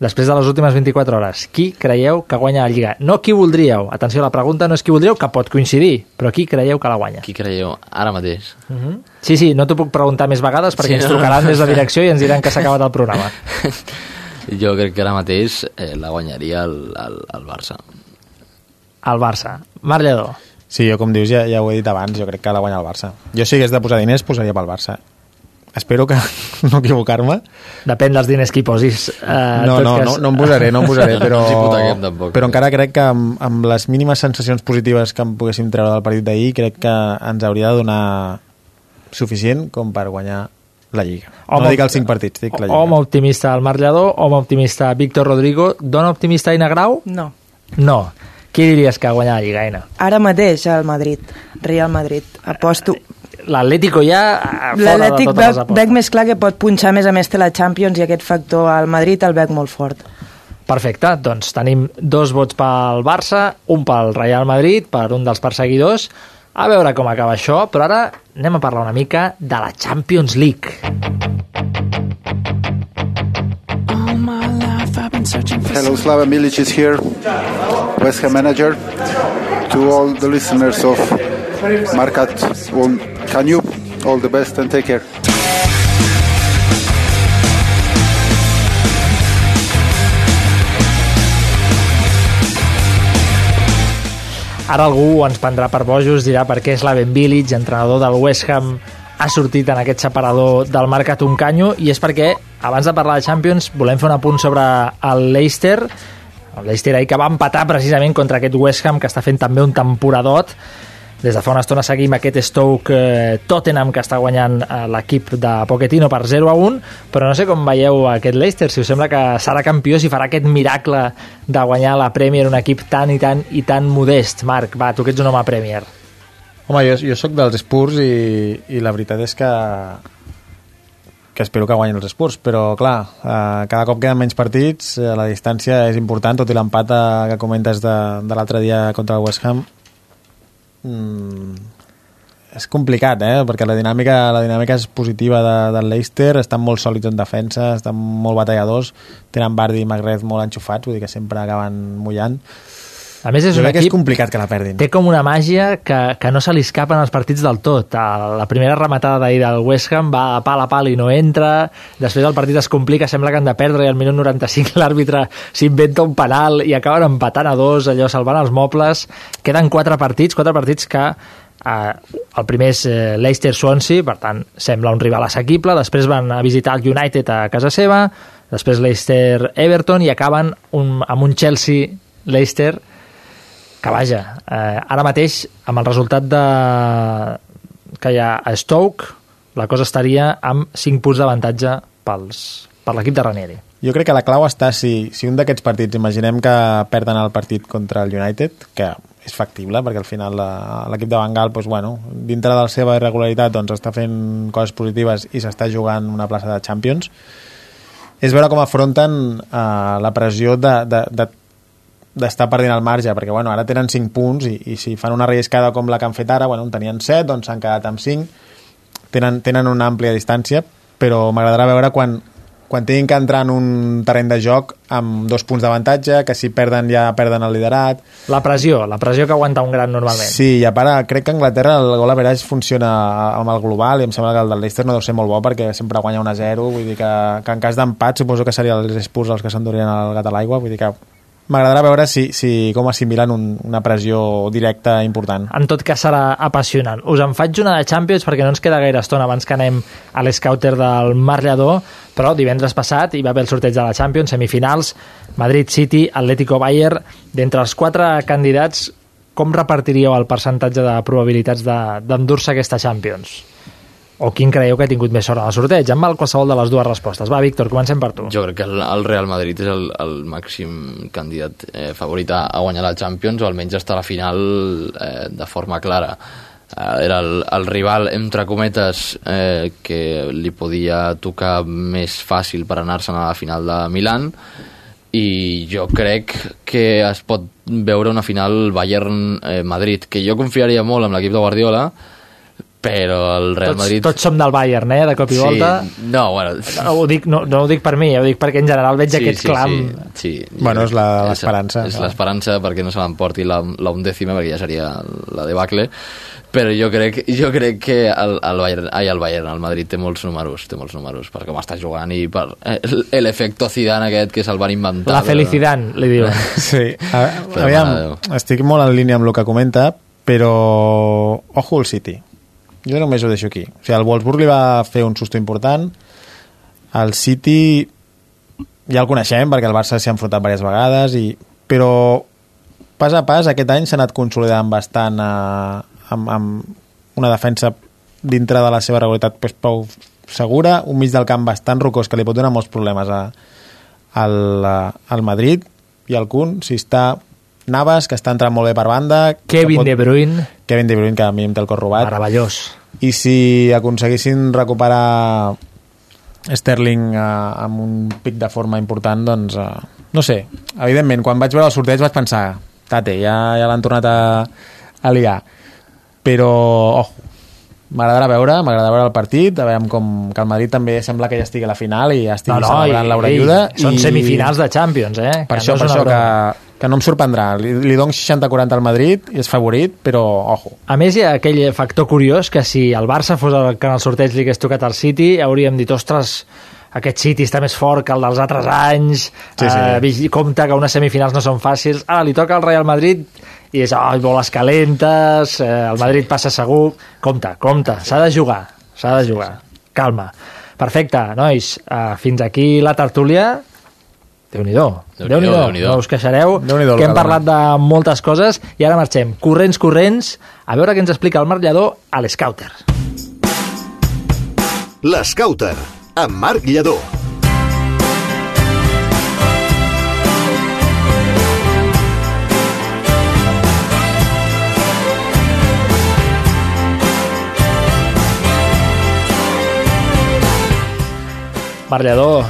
S1: després de les últimes 24 hores, qui creieu que guanya la Lliga? No qui voldríeu, atenció, la pregunta no és qui voldríeu, que pot coincidir, però qui creieu que la guanya?
S11: Qui creieu? Ara mateix.
S1: Uh -huh. Sí, sí, no t'ho puc preguntar més vegades perquè
S11: Sí,
S1: ens
S11: no.
S1: trucaran des de direcció i ens diran que s'ha acabat el programa.
S11: Jo crec que ara mateix eh, la guanyaria el, el, el Barça.
S1: El Barça. Marc Lledó.
S12: Sí, jo com dius, ja, ja ho he dit abans, jo crec que la guanya el Barça. Jo si hagués de posar diners, posaria pel Barça. Espero que no equivocar-me.
S1: Depèn dels diners que hi posis. Eh,
S12: no, no,
S1: cas-
S12: no, no em posaré, no em posaré, però,
S11: No tampoc.
S12: però encara crec que amb, amb les mínimes sensacions positives que en poguéssim treure del partit d'ahir, crec que ens hauria de donar suficient com per guanyar la Lliga.
S1: Home,
S12: no dic els 5 partits, dic la Lliga.
S1: Home optimista el Marc Lledó, home optimista Víctor Rodrigo, dona optimista Aina Grau?
S2: No.
S1: No. Qui diries que guanya la Lliga, Aina?
S2: Ara mateix al Madrid, Real Madrid. Aposto.
S1: L'Atlético ja eh, fora de totes les apostes.
S2: més clar que pot punxar, a més a més té la Champions i aquest factor al Madrid el veig molt fort.
S1: Perfecte, doncs tenim dos vots pel Barça, un pel Real Madrid, per un dels perseguidors. A veure com acaba això, però ara anem a parlar una mica de la Champions League.
S18: Hello, Slaven Milic is here, West Ham manager. To all the listeners of Markat, you all the best and take care.
S1: Ara algú ens prendrà per bojos, dirà per què Slaven Bilic, entrenador del West Ham, ha sortit en aquest separador del Marcat un canyo i és perquè Abans de parlar de Champions, volem fer un apunt sobre el Leicester, el Leicester ahir que va empatar precisament contra aquest West Ham que està fent també un temporadot des de fa una estona seguim aquest Stoke eh, Tottenham que està guanyant eh, l'equip de Pochettino per 0 a 1 però no sé com veieu aquest Leicester si us sembla que serà campió si farà aquest miracle de guanyar la Premier un equip tan i tan i tan modest. Marc, va, tu que ets un home Premier.
S12: Home, jo, jo sóc dels Spurs i, i la veritat és que que espero que guanyin els Spurs, però clar, eh, cada cop queden menys partits, eh, la distància és important, tot i l'empat eh, que comentes de, de l'altre dia contra el West Ham, mm, és complicat, eh? perquè la dinàmica, la dinàmica és positiva de, del Leicester, estan molt sòlids en defensa, estan molt batalladors, tenen Bardi i Magreth molt enxufats, vull dir que sempre acaben mullant.
S1: A més, és
S12: jo
S1: un
S12: crec que
S1: equip
S12: és complicat que la perdin.
S1: té com una màgia que, que no se li escapa en els partits del tot. A La primera rematada d'ahir del West Ham va a pal a pal i no entra, després el partit es complica, sembla que han de perdre i al minut 95 l'àrbitre s'inventa un penal i acaben empatant a dos, allò salvant els mobles. Queden quatre partits, quatre partits que eh, el primer és eh, Leicester-Swansea, per tant sembla un rival assequible, després van a visitar el United a casa seva, després Leicester-Everton i acaben un, amb un Chelsea-Leicester que vaja, eh, ara mateix amb el resultat de que hi ha a Stoke la cosa estaria amb 5 punts d'avantatge pels, per l'equip de Ranieri.
S12: Jo crec que la clau està si, si un d'aquests partits, imaginem que perden el partit contra el United, que és factible, perquè al final la- l'equip de Bengal, doncs, bueno, dintre de la seva irregularitat, doncs, està fent coses positives i s'està jugant una plaça de Champions, és veure com afronten eh, la pressió de, de, de d'estar perdent el marge, perquè bueno, ara tenen 5 punts i, i si fan una relliscada com la que han fet ara, bueno, en tenien 7, doncs s'han quedat amb 5, tenen, tenen una àmplia distància, però m'agradarà veure quan, quan tinguin que entrar en un terreny de joc amb dos punts d'avantatge, que si perden ja perden el liderat.
S1: La pressió, la pressió que aguanta un gran normalment.
S12: Sí, i a part crec que a Anglaterra el gol average funciona amb el global i em sembla que el del Leicester no deu ser molt bo perquè sempre guanya 1 a 0, vull dir que, que en cas d'empat suposo que serien els Spurs els que s'endurien el gat a l'aigua, vull dir que m'agradarà veure si, si com assimilen un, una pressió directa important.
S1: En tot cas serà apassionant. Us en faig una de Champions perquè no ens queda gaire estona abans que anem a l'escouter del Mar Lledó, però divendres passat hi va haver el sorteig de la Champions, semifinals, Madrid City, Atlético Bayern. D'entre els quatre candidats, com repartiríeu el percentatge de probabilitats de- d'endur-se aquesta Champions? O quin creieu que ha tingut més sort en el sorteig? Em val qualsevol de les dues respostes. Va, Víctor, comencem per tu.
S11: Jo crec que el, el Real Madrid és el, el màxim candidat eh, favorit a, a guanyar la Champions o almenys estar a la final eh, de forma clara. Eh, era el, el rival, entre cometes, eh, que li podia tocar més fàcil per anar-se'n a la final de Milan i jo crec que es pot veure una final Bayern-Madrid, que jo confiaria molt en l'equip de Guardiola, però el Real
S1: tots,
S11: Madrid...
S1: tots som del Bayern, eh, de cop i
S11: Sí,
S1: volta.
S11: no, bueno...
S1: No ho, dic, no, no ho dic per mi, ho dic perquè en general veig aquest clam.
S11: Sí, sí.
S12: Bueno, és la- l'esperança,
S11: És, l'esperança perquè no se l'emporti la, la undècima, perquè ja seria la debacle. Però jo crec, jo crec que el, el, Bayern, ai, el Bayern, el Madrid té molts números, té molts números, per com està jugant i per eh, l'efecte Zidane aquest que se'l van inventar.
S1: La felicitat, li diuen.
S12: Sí, a,
S11: Però,
S12: aviam, estic molt en línia amb el que comenta, però ojo al City. Jo només ho deixo aquí. O sigui, el Wolfsburg li va fer un susto important, el City ja el coneixem perquè el Barça s'hi ha enfrontat diverses vegades, i, però pas a pas aquest any s'ha anat consolidant bastant eh, amb, amb una defensa dintre de la seva regularitat pues, prou segura, un mig del camp bastant rocós que li pot donar molts problemes a, al, eh, al Madrid i al Kun, si està Navas, que està entrant molt bé per banda
S1: Kevin
S12: que
S1: De Bruyne.
S12: Kevin De Bruyne, que a mi em té el cor robat
S1: Meravellós.
S12: i si aconseguissin recuperar Sterling eh, amb un pic de forma important, doncs eh, no sé, evidentment, quan vaig veure el sorteig vaig pensar, tate, ja, ja l'han tornat a, a liar però, ojo m'agradarà veure, m'agradarà veure el partit a veure com que el Madrid també sembla que ja estigui a la final i ja estigui
S1: No, no,
S12: celebrant
S1: i-
S12: l'Eurolluda
S1: i són semifinals de Champions, eh?
S12: per
S1: Que
S12: això,
S1: no
S12: per això
S1: broma.
S12: que, que no em sorprendrà li, li dono 60-40 al Madrid i és favorit, però ojo
S1: A més, hi ha aquell factor curiós que si el Barça fos el que en el sorteig li hagués tocat al City, hauríem dit, ostres, aquest City està més fort que el dels altres anys,
S12: Sí, sí.
S1: Eh, compte que unes semifinals no són fàcils, ara li toca al Real Madrid i és, ai, boles calentes, eh, el Madrid passa segur, compte, compte, s'ha de jugar, s'ha de jugar, calma. Perfecte, nois, uh, fins aquí la tertúlia. Déu-n'hi-do,
S11: Déu-n'hi-do,
S1: Déu-n'hi-do,
S11: Déu-n'hi-do.
S1: no us queixareu, que hem parlat de moltes coses i ara marxem, corrents, corrents, a veure què ens explica el Marc Lledó a l'Scouter.
S6: L'Scouter, amb Marc Lledó.
S1: Lledó,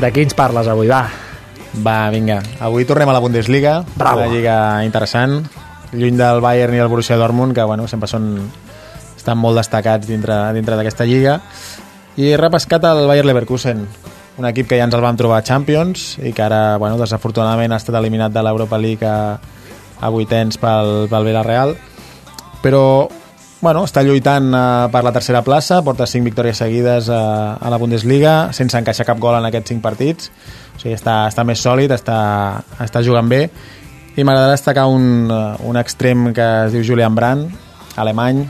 S1: de qui ens parles avui, va?
S12: Va, vinga. Avui tornem a la Bundesliga,
S1: Bravo.
S12: una lliga interessant, lluny del Bayern i el Borussia Dortmund, que bueno, sempre són, estan molt destacats dintre, dintre d'aquesta lliga. I he repescat el Bayer Leverkusen, un equip que ja ens el vam trobar a Champions i que ara, bueno, desafortunadament ha estat eliminat de l'Europa League a, a vuitens pel, pel Villarreal. Però bueno, està lluitant eh, per la tercera plaça, porta 5 victòries seguides a, a la Bundesliga, sense encaixar cap gol en aquests 5 partits. O sigui, està, està més sòlid, està, està jugant bé. I m'agradarà destacar un, eh, un extrem que es diu Julian Brandt, alemany,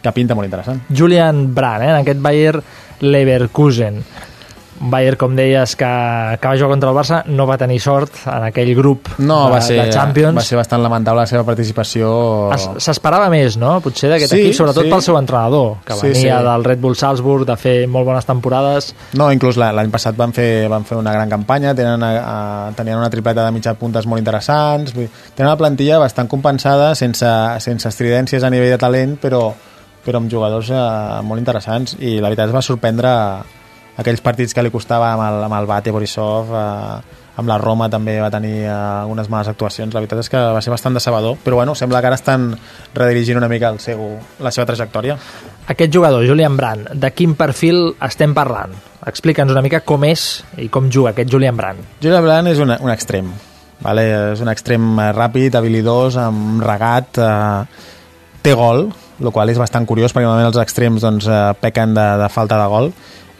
S12: que pinta molt interessant.
S1: Julian Brandt, eh, en aquest Bayer Leverkusen. Un Bayer, com deies, que, que va jugar contra el Barça, no va tenir sort en aquell grup
S12: No,
S1: de,
S12: va ser,
S1: de Champions.
S12: va ser bastant lamentable la seva participació.
S1: Es- S'esperava més, no? Potser d'aquest
S12: Sí,
S1: equip, sobretot
S12: sí.
S1: pel seu entrenador, que
S12: Sí,
S1: venia
S12: sí.
S1: del Red Bull Salzburg de fer molt bones temporades.
S12: No, inclús la- l'any passat van fer, van fer una gran campanya, tenen, a, tenien una tripleta de mitja puntes molt interessants, tenen una plantilla bastant compensada, sense, sense estridències a nivell de talent, però, però amb jugadors eh, molt interessants, i la veritat es va sorprendre aquells partits que li costava amb el, amb el Bate Borisov, eh, amb la Roma també va tenir eh, algunes males actuacions, la veritat és que va ser bastant decebedor, però bueno, sembla que ara estan redirigint una mica el seu, la seva trajectòria.
S1: Aquest jugador, Julian Brandt, de quin perfil estem parlant? Explica'ns una mica com és i com juga aquest Julian Brandt.
S12: Julian Blanc és una, un extrem. Vale? És un extrem ràpid, habilidós, amb regat, eh, té gol, el qual és bastant curiós perquè normalment els extrems doncs, eh, pequen de, de falta de gol.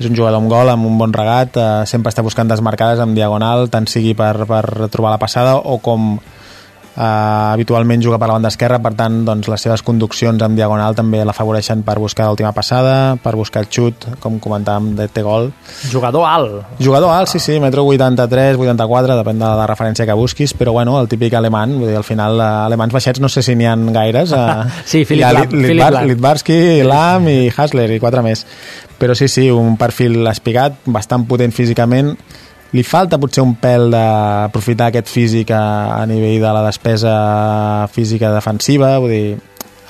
S12: És un jugador amb gol, amb un bon regat, eh, sempre està buscant desmarcades en diagonal, tant sigui per, per trobar la passada o com eh, habitualment juga per la banda esquerra, per tant doncs, les seves conduccions en diagonal també l'afavoreixen per buscar l'última passada, per buscar el xut, com comentàvem, de té gol.
S1: Jugador alt.
S12: Jugador alt, sí, sí, metro 83, 84, depèn de la referència que busquis, però bueno, el típic alemany, vull dir, al final eh, alemans baixets no sé si n'hi ha gaires. Eh,
S1: Sí, Philipp
S12: hi ha
S1: Lahm,
S12: Lit-
S1: Philipp
S12: Litvar-
S1: Lahm.
S12: Litvarski, Lam i Hasler i quatre més. Però sí, sí, un perfil espigat, bastant potent físicament, li falta potser un pèl d'aprofitar aquest físic a, a nivell de la despesa física defensiva, vull dir,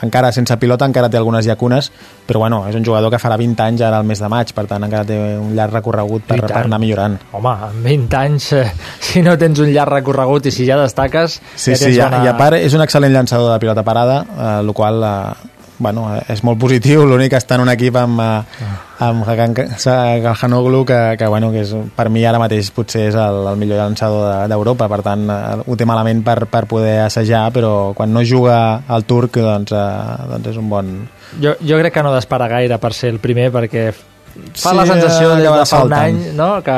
S12: encara sense pilota encara té algunes llacunes, però bueno, és un jugador que farà 20 anys ara al mes de maig, per tant encara té un llarg recorregut per, per anar millorant.
S1: Home, amb 20 anys, eh, si no tens un llarg recorregut i si ja destaques...
S12: Sí,
S1: ja
S12: sí,
S1: bona...
S12: i a part és un excel·lent llançador de pilota parada, eh, el qual eh, bueno, és molt positiu, l'únic que està en un equip amb, eh, amb Hakan Kalhanoglu, que, que, bueno, que és, per mi ara mateix potser és el, el millor llançador de- d'Europa, per tant eh, ho té malament per, per poder assajar, però quan no juga al turc doncs, eh, doncs és un bon...
S1: Jo, jo crec que no d'esperar gaire per ser el primer, perquè fa
S12: Sí,
S1: la sensació des de fa un any no? que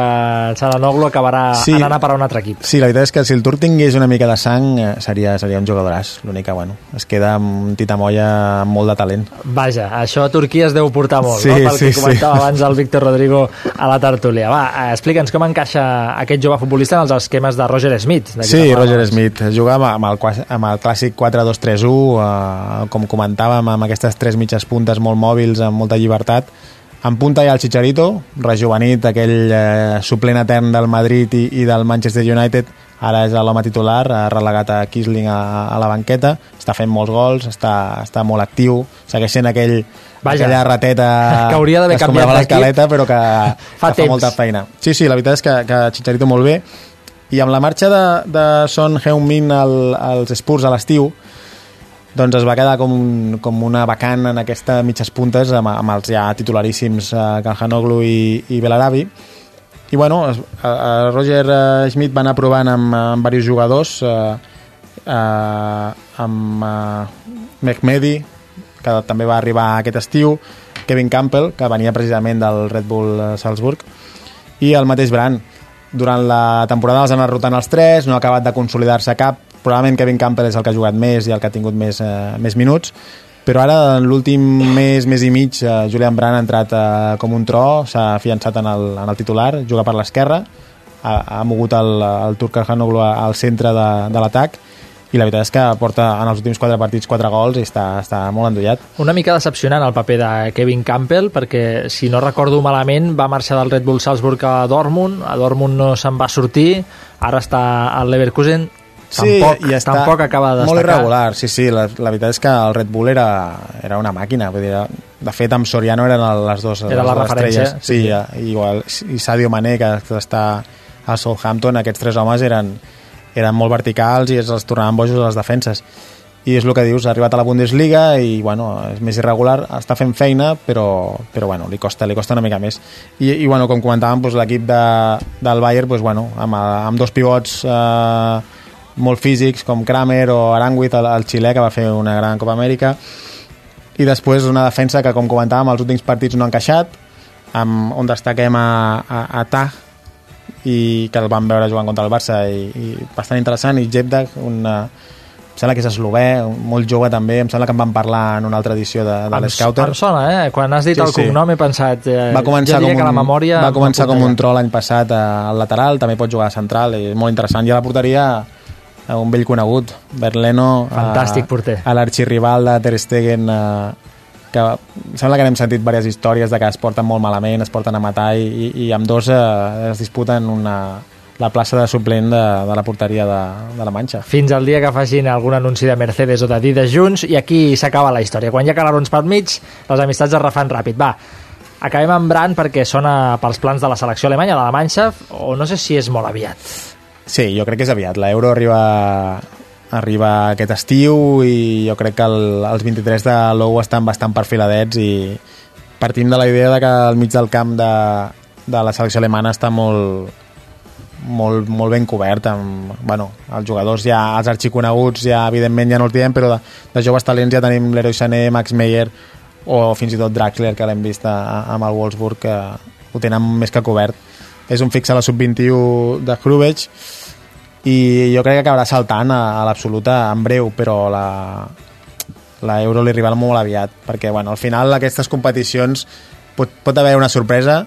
S1: el Saranoglu acabarà
S12: Sí.
S1: anant a parar un altre equip.
S12: Sí, la veritat és que si el Turc tingués una mica de sang eh, seria, seria un jugadoràs, l'únic que bueno, es queda amb un titamolla amb molt de talent.
S1: Vaja, això a Turquia es deu portar molt,
S12: Sí,
S1: no? pel
S12: sí,
S1: que comentava
S12: sí.
S1: abans el Víctor Rodrigo a la tertúlia. Va, eh, explica'ns com encaixa aquest jove futbolista en els esquemes de Roger Smith.
S12: Sí, Roger
S1: abans.
S12: Smith jugava amb el, qua- amb el clàssic 4-2-3-1 eh, com comentàvem amb aquestes tres mitges puntes molt mòbils amb molta llibertat en punta hi ha el Chicharito rejuvenit, aquell eh, suplent etern del Madrid i, i del Manchester United. Ara és l'home titular, ha relegat a Kisling a, a la banqueta, està fent molts gols està, està molt actiu. Segueix sent aquell,
S1: Vaja.
S12: aquella rateta
S1: Que hauria d'haver canviat
S12: l'escaleta però que,
S1: Fa
S12: que fa molta feina. Sí, sí, la veritat és que, que Chicharito molt bé. I amb la marxa de, de Son Heung-min al, als Spurs a l'estiu doncs es va quedar com, un, com una vacant en aquesta mitges puntes amb, amb els ja titularíssims eh, Calhanoglu i, i Belarabi i bueno, es, a, a Roger eh, Schmidt va anar provant amb, amb diversos jugadors eh, eh, amb eh, Mehmedi que també va arribar aquest estiu Kevin Campbell, que venia precisament del Red Bull eh, Salzburg i el mateix Brand durant la temporada els han rotant els tres, no ha acabat de consolidar-se cap, probablement Kevin Campbell és el que ha jugat més i el que ha tingut més, eh, més minuts, però ara en l'últim mes, mes i mig eh, Julian Brand ha entrat eh, com un tro s'ha fiançat en el, en el titular juga per l'esquerra ha, ha mogut el, el Turk Hanoglu al centre de, de l'atac i la veritat és que porta en els últims quatre partits quatre gols i està, està molt endollat.
S1: Una mica decepcionant el paper de Kevin Campbell perquè si no recordo malament va marxar del Red Bull Salzburg a Dortmund a Dortmund no se'n va sortir ara està al Leverkusen
S12: Sí,
S1: tampoc,
S12: i està
S1: tampoc acaba de
S12: molt
S1: destacar
S12: irregular, sí, sí, la, la veritat és que el Red Bull era, era una màquina, vull dir, de fet amb Soriano eren les dues
S1: Era
S12: les
S1: la
S12: dues estrelles. Sí, sí. igual, i Sadio Mané, que està a Southampton, aquests tres homes eren, eren molt verticals i els tornaven bojos a les defenses. I és el que dius, ha arribat a la Bundesliga i bueno, és més irregular, està fent feina, però, però bueno, li costa, li costa una mica més. I, i bueno, com comentàvem, doncs, l'equip de, del Bayern, doncs, bueno, amb, amb dos pivots eh, molt físics com Kramer o Aranguiz, el, el xilè, que va fer una gran Copa Amèrica, i després una defensa que, com comentàvem, els últims partits no han encaixat, amb, on destaquem a, a, a Tag, i que el vam veure jugant contra el Barça i, i bastant interessant, i Jebdak una, em sembla que és eslovè, molt jove també, em sembla que en vam parlar en una altra edició de, de l'Scouter.
S1: Em sona, eh? Quan has dit
S12: Sí,
S1: el
S12: sí.
S1: cognom he pensat... Eh,
S12: va començar, com
S1: diria que
S12: un,
S1: la memòria...
S12: va començar com un tro l'any passat eh, al lateral, també pot jugar a central, i és molt interessant. I a la porteria eh, un vell conegut, Berleno,
S1: Fantàstic
S12: a,
S1: porter.
S12: a l'arxirrival de Ter Stegen, eh, que em sembla que n'hem sentit diverses històries de que es porten molt malament, es porten a matar i, i, i amb dos eh, es disputen una, la plaça de suplent de, de la porteria de, de la Manxa.
S1: Fins al dia que facin algun anunci de Mercedes o d'Adidas junts i aquí s'acaba la història. Quan hi ha calarons pel mig, les amistats es refan ràpid. Va, acabem amb Brand perquè sona pels plans de la selecció alemanya, de la Manxa, o no sé si és molt aviat.
S12: Sí, jo crec que és aviat. L'Euro arriba, arriba aquest estiu i jo crec que el, els 23 de l'OU estan bastant perfiladets i partim de la idea de que al mig del camp de, de la selecció alemana està molt, molt, molt ben cobert amb, bueno, els jugadors ja, els arxiconeguts ja evidentment ja no els diem, però de, de joves talents ja tenim Leroy Sané, Max Meyer o fins i tot Draxler que l'hem vist amb el Wolfsburg que ho tenen més que cobert és un fix a la sub-21 de Hrubech i jo crec que acabarà saltant a, a l'absoluta en breu, però la, la Euro li arribarà molt aviat, perquè bueno, al final aquestes competicions pot, pot haver una sorpresa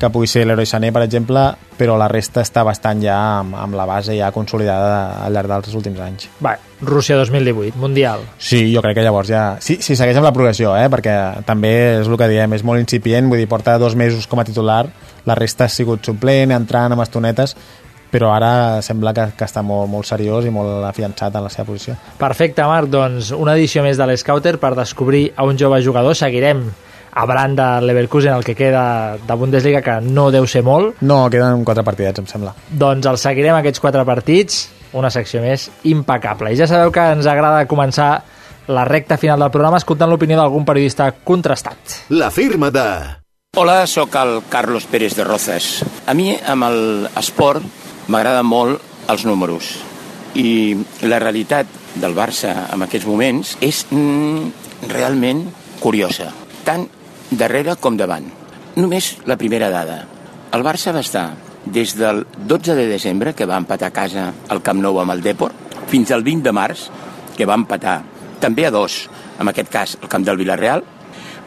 S12: que pugui ser l'Heroi Sané, per exemple, però la resta està bastant ja amb, amb la base ja consolidada al llarg dels últims anys.
S1: Va, Rússia 2018, Mundial.
S12: Sí, jo crec que llavors ja... Sí, sí segueix amb la progressió, eh? perquè també és el que diem, és molt incipient, vull dir, porta dos mesos com a titular, la resta ha sigut suplent, entrant amb estonetes, però ara sembla que, que està molt, molt seriós i molt afiançat en la seva posició.
S1: Perfecte, Marc, doncs una edició més de l'Scouter per descobrir a un jove jugador. Seguirem a Brand de Leverkusen, el que queda de Bundesliga, que no deu ser molt.
S12: No, queden quatre partidets, em sembla.
S1: Doncs el seguirem aquests quatre partits, una secció més impecable. I ja sabeu que ens agrada començar la recta final del programa escoltant l'opinió d'algun periodista contrastat.
S6: La firma de...
S19: Hola, sóc el Carlos Pérez de Rozas. A mi, amb l'esport, m'agraden molt els números. I la realitat del Barça en aquests moments és mm, realment curiosa, tant darrere com davant. Només la primera dada. El Barça va estar des del 12 de desembre, que va empatar a casa al Camp Nou amb el Depor, fins al 20 de març, que va empatar també a dos, en aquest cas al camp del Villarreal,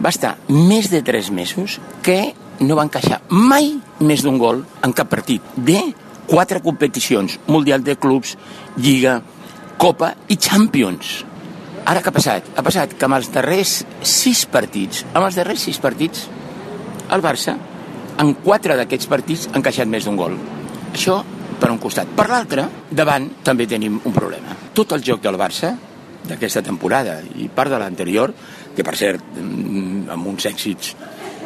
S19: va estar més de tres mesos que no va encaixar mai més d'un gol en cap partit de quatre competicions, Mundial de Clubs, Lliga, Copa i Champions. Ara què ha passat? Ha passat que amb els darrers sis partits, amb els darrers sis partits, el Barça, en quatre d'aquests partits, ha encaixat més d'un gol. Això per un costat. Per l'altre, davant també tenim un problema. Tot el joc del Barça, d'aquesta temporada i part de l'anterior, que per cert, mm, amb uns èxits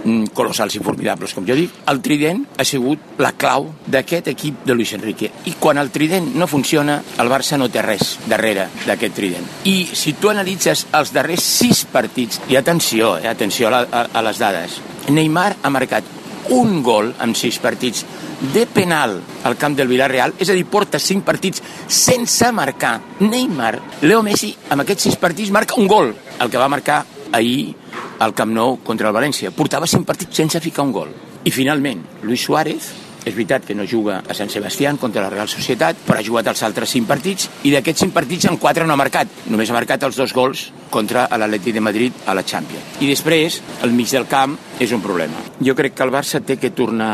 S19: mm, colossals i formidables, com jo dic, el trident ha sigut la clau d'aquest equip de Luis Enrique. I quan el trident no funciona, el Barça no té res darrere d'aquest trident. I si tu analitzes els darrers sis partits, i atenció, eh, atenció a, a, a les dades, Neymar ha marcat un gol en sis partits de penal al camp del Villarreal, és a dir, porta cinc partits sense marcar. Neymar, Leo Messi, amb aquests sis partits marca un gol, el que va marcar ahir al Camp Nou contra el València. Portava cinc partits sense ficar un gol. I finalment, Luis Suárez és veritat que no juga a Sant Sebastián contra la Real Societat, però ha jugat els altres 5 partits i d'aquests 5 partits en 4 no ha marcat. Només ha marcat els dos gols contra l'Atlètic de Madrid a la Champions. I després, el mig del camp és un problema. Jo crec que el Barça té que tornar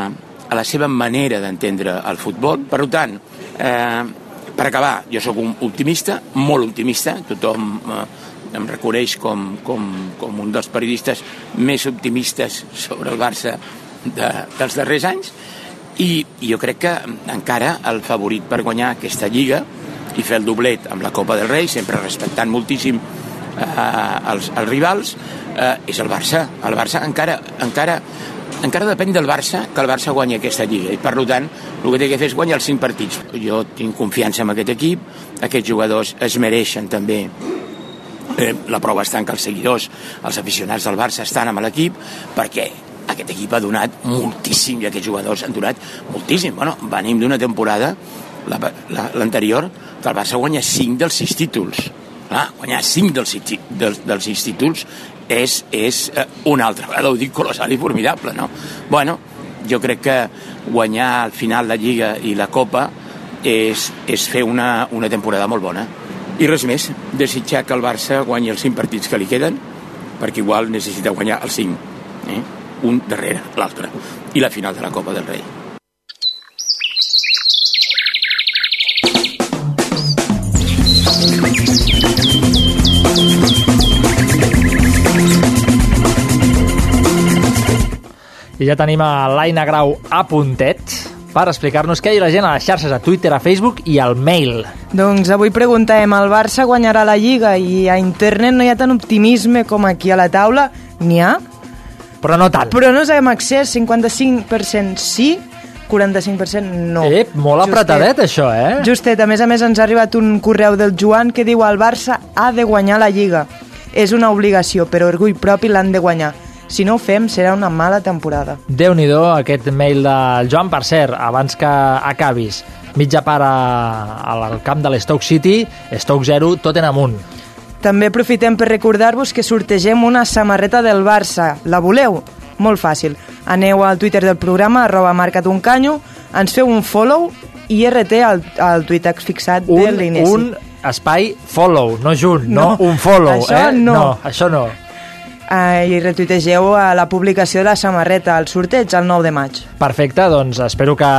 S19: a la seva manera d'entendre el futbol. Per tant, eh, per acabar, jo sóc un optimista, molt optimista, tothom eh, em reconeix com, com, com un dels periodistes més optimistes sobre el Barça de, dels darrers anys, i, jo crec que encara el favorit per guanyar aquesta lliga i fer el doblet amb la Copa del Rei, sempre respectant moltíssim eh, els, els rivals, eh, és el Barça. El Barça encara, encara, encara depèn del Barça que el Barça guanyi aquesta lliga i per tant el que té que fer és guanyar els cinc partits. Jo tinc confiança en aquest equip, aquests jugadors es mereixen també eh, la prova està en que els seguidors, els aficionats del Barça estan amb l'equip perquè aquest equip ha donat moltíssim i aquests jugadors han donat moltíssim. Bueno, venim d'una temporada, l'anterior, la, la, que el Barça guanya 5 dels 6 títols. Clar, guanyar 5 dels, dels, dels 6 títols és, és eh, una altra vegada, ho dic colossal i formidable, no? Bueno, jo crec que guanyar al final la Lliga i la Copa és, és fer una, una temporada molt bona. I res més, desitjar que el Barça guanyi els 5 partits que li queden, perquè igual necessita guanyar els 5. Eh? un darrere l'altre, i la final de la Copa del Rei.
S1: I ja tenim a l'Aina Grau a puntet per explicar-nos què hi la gent a les xarxes, a Twitter, a Facebook i al mail.
S2: Doncs avui preguntem, el Barça guanyarà la Lliga i a internet no hi ha tant optimisme com aquí a la taula. N'hi ha?
S1: Però no tant.
S2: Però no sabem accés, 55% sí, 45% no.
S1: Ep, molt apretadet això, eh?
S2: Justet, a més a més ens ha arribat un correu del Joan que diu el Barça ha de guanyar la Lliga. És una obligació, però orgull propi l'han de guanyar. Si no ho fem, serà una mala temporada.
S1: déu nhi aquest mail del Joan. Per cert, abans que acabis, mitja part al camp de l'Stoke City, Stoke 0, en amunt.
S2: També aprofitem per recordar-vos que sortegem una samarreta del Barça. La voleu? Molt fàcil. Aneu al Twitter del programa, arroba marcatuncanyo, ens feu un follow i RT al, al Twitter fixat
S1: un,
S2: de l'inici.
S1: Un espai follow, no junt, no, no un follow.
S2: Això
S1: eh?
S2: no.
S1: no. Això no
S2: eh, i retuitegeu a la publicació de la samarreta, al sorteig, el 9 de maig.
S1: Perfecte, doncs espero que,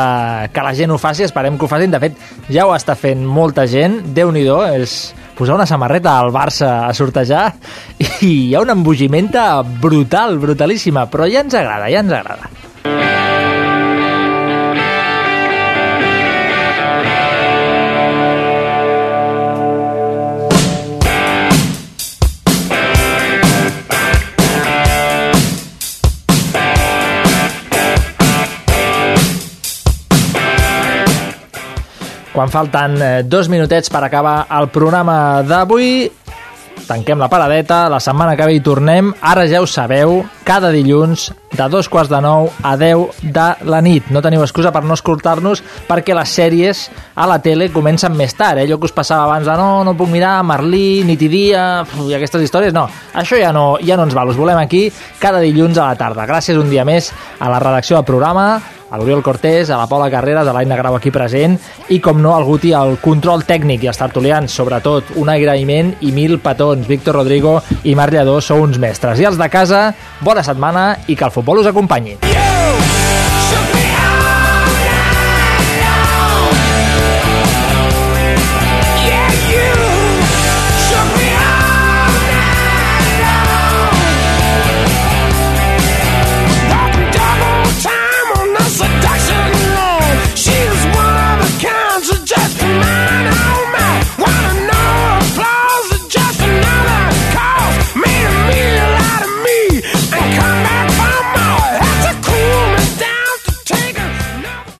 S1: que la gent ho faci, esperem que ho facin. De fet, ja ho està fent molta gent, déu nhi és posar una samarreta al Barça a sortejar i hi ha una embogimenta brutal, brutalíssima, però ja ens agrada, ja ens agrada. Quan falten eh, dos minutets per acabar el programa d'avui, tanquem la paradeta, la setmana que ve hi tornem. Ara ja ho sabeu, cada dilluns de dos quarts de nou a 10 de la nit. No teniu excusa per no escoltar-nos perquè les sèries a la tele comencen més tard. Eh? Allò que us passava abans de no, no puc mirar, Merlí, nit i dia, i aquestes històries, no. Això ja no, ja no ens val. Us volem aquí cada dilluns a la tarda. Gràcies un dia més a la redacció del programa, a l'Oriol Cortés, a la Paula Carreras, a l'Aina Grau aquí present i, com no, al Guti, al control tècnic i als tertulians, sobretot, un agraïment i mil petons. Víctor Rodrigo i Marc Lledó sou uns mestres. I els de casa, bona setmana i que el futbol us acompanyi. You,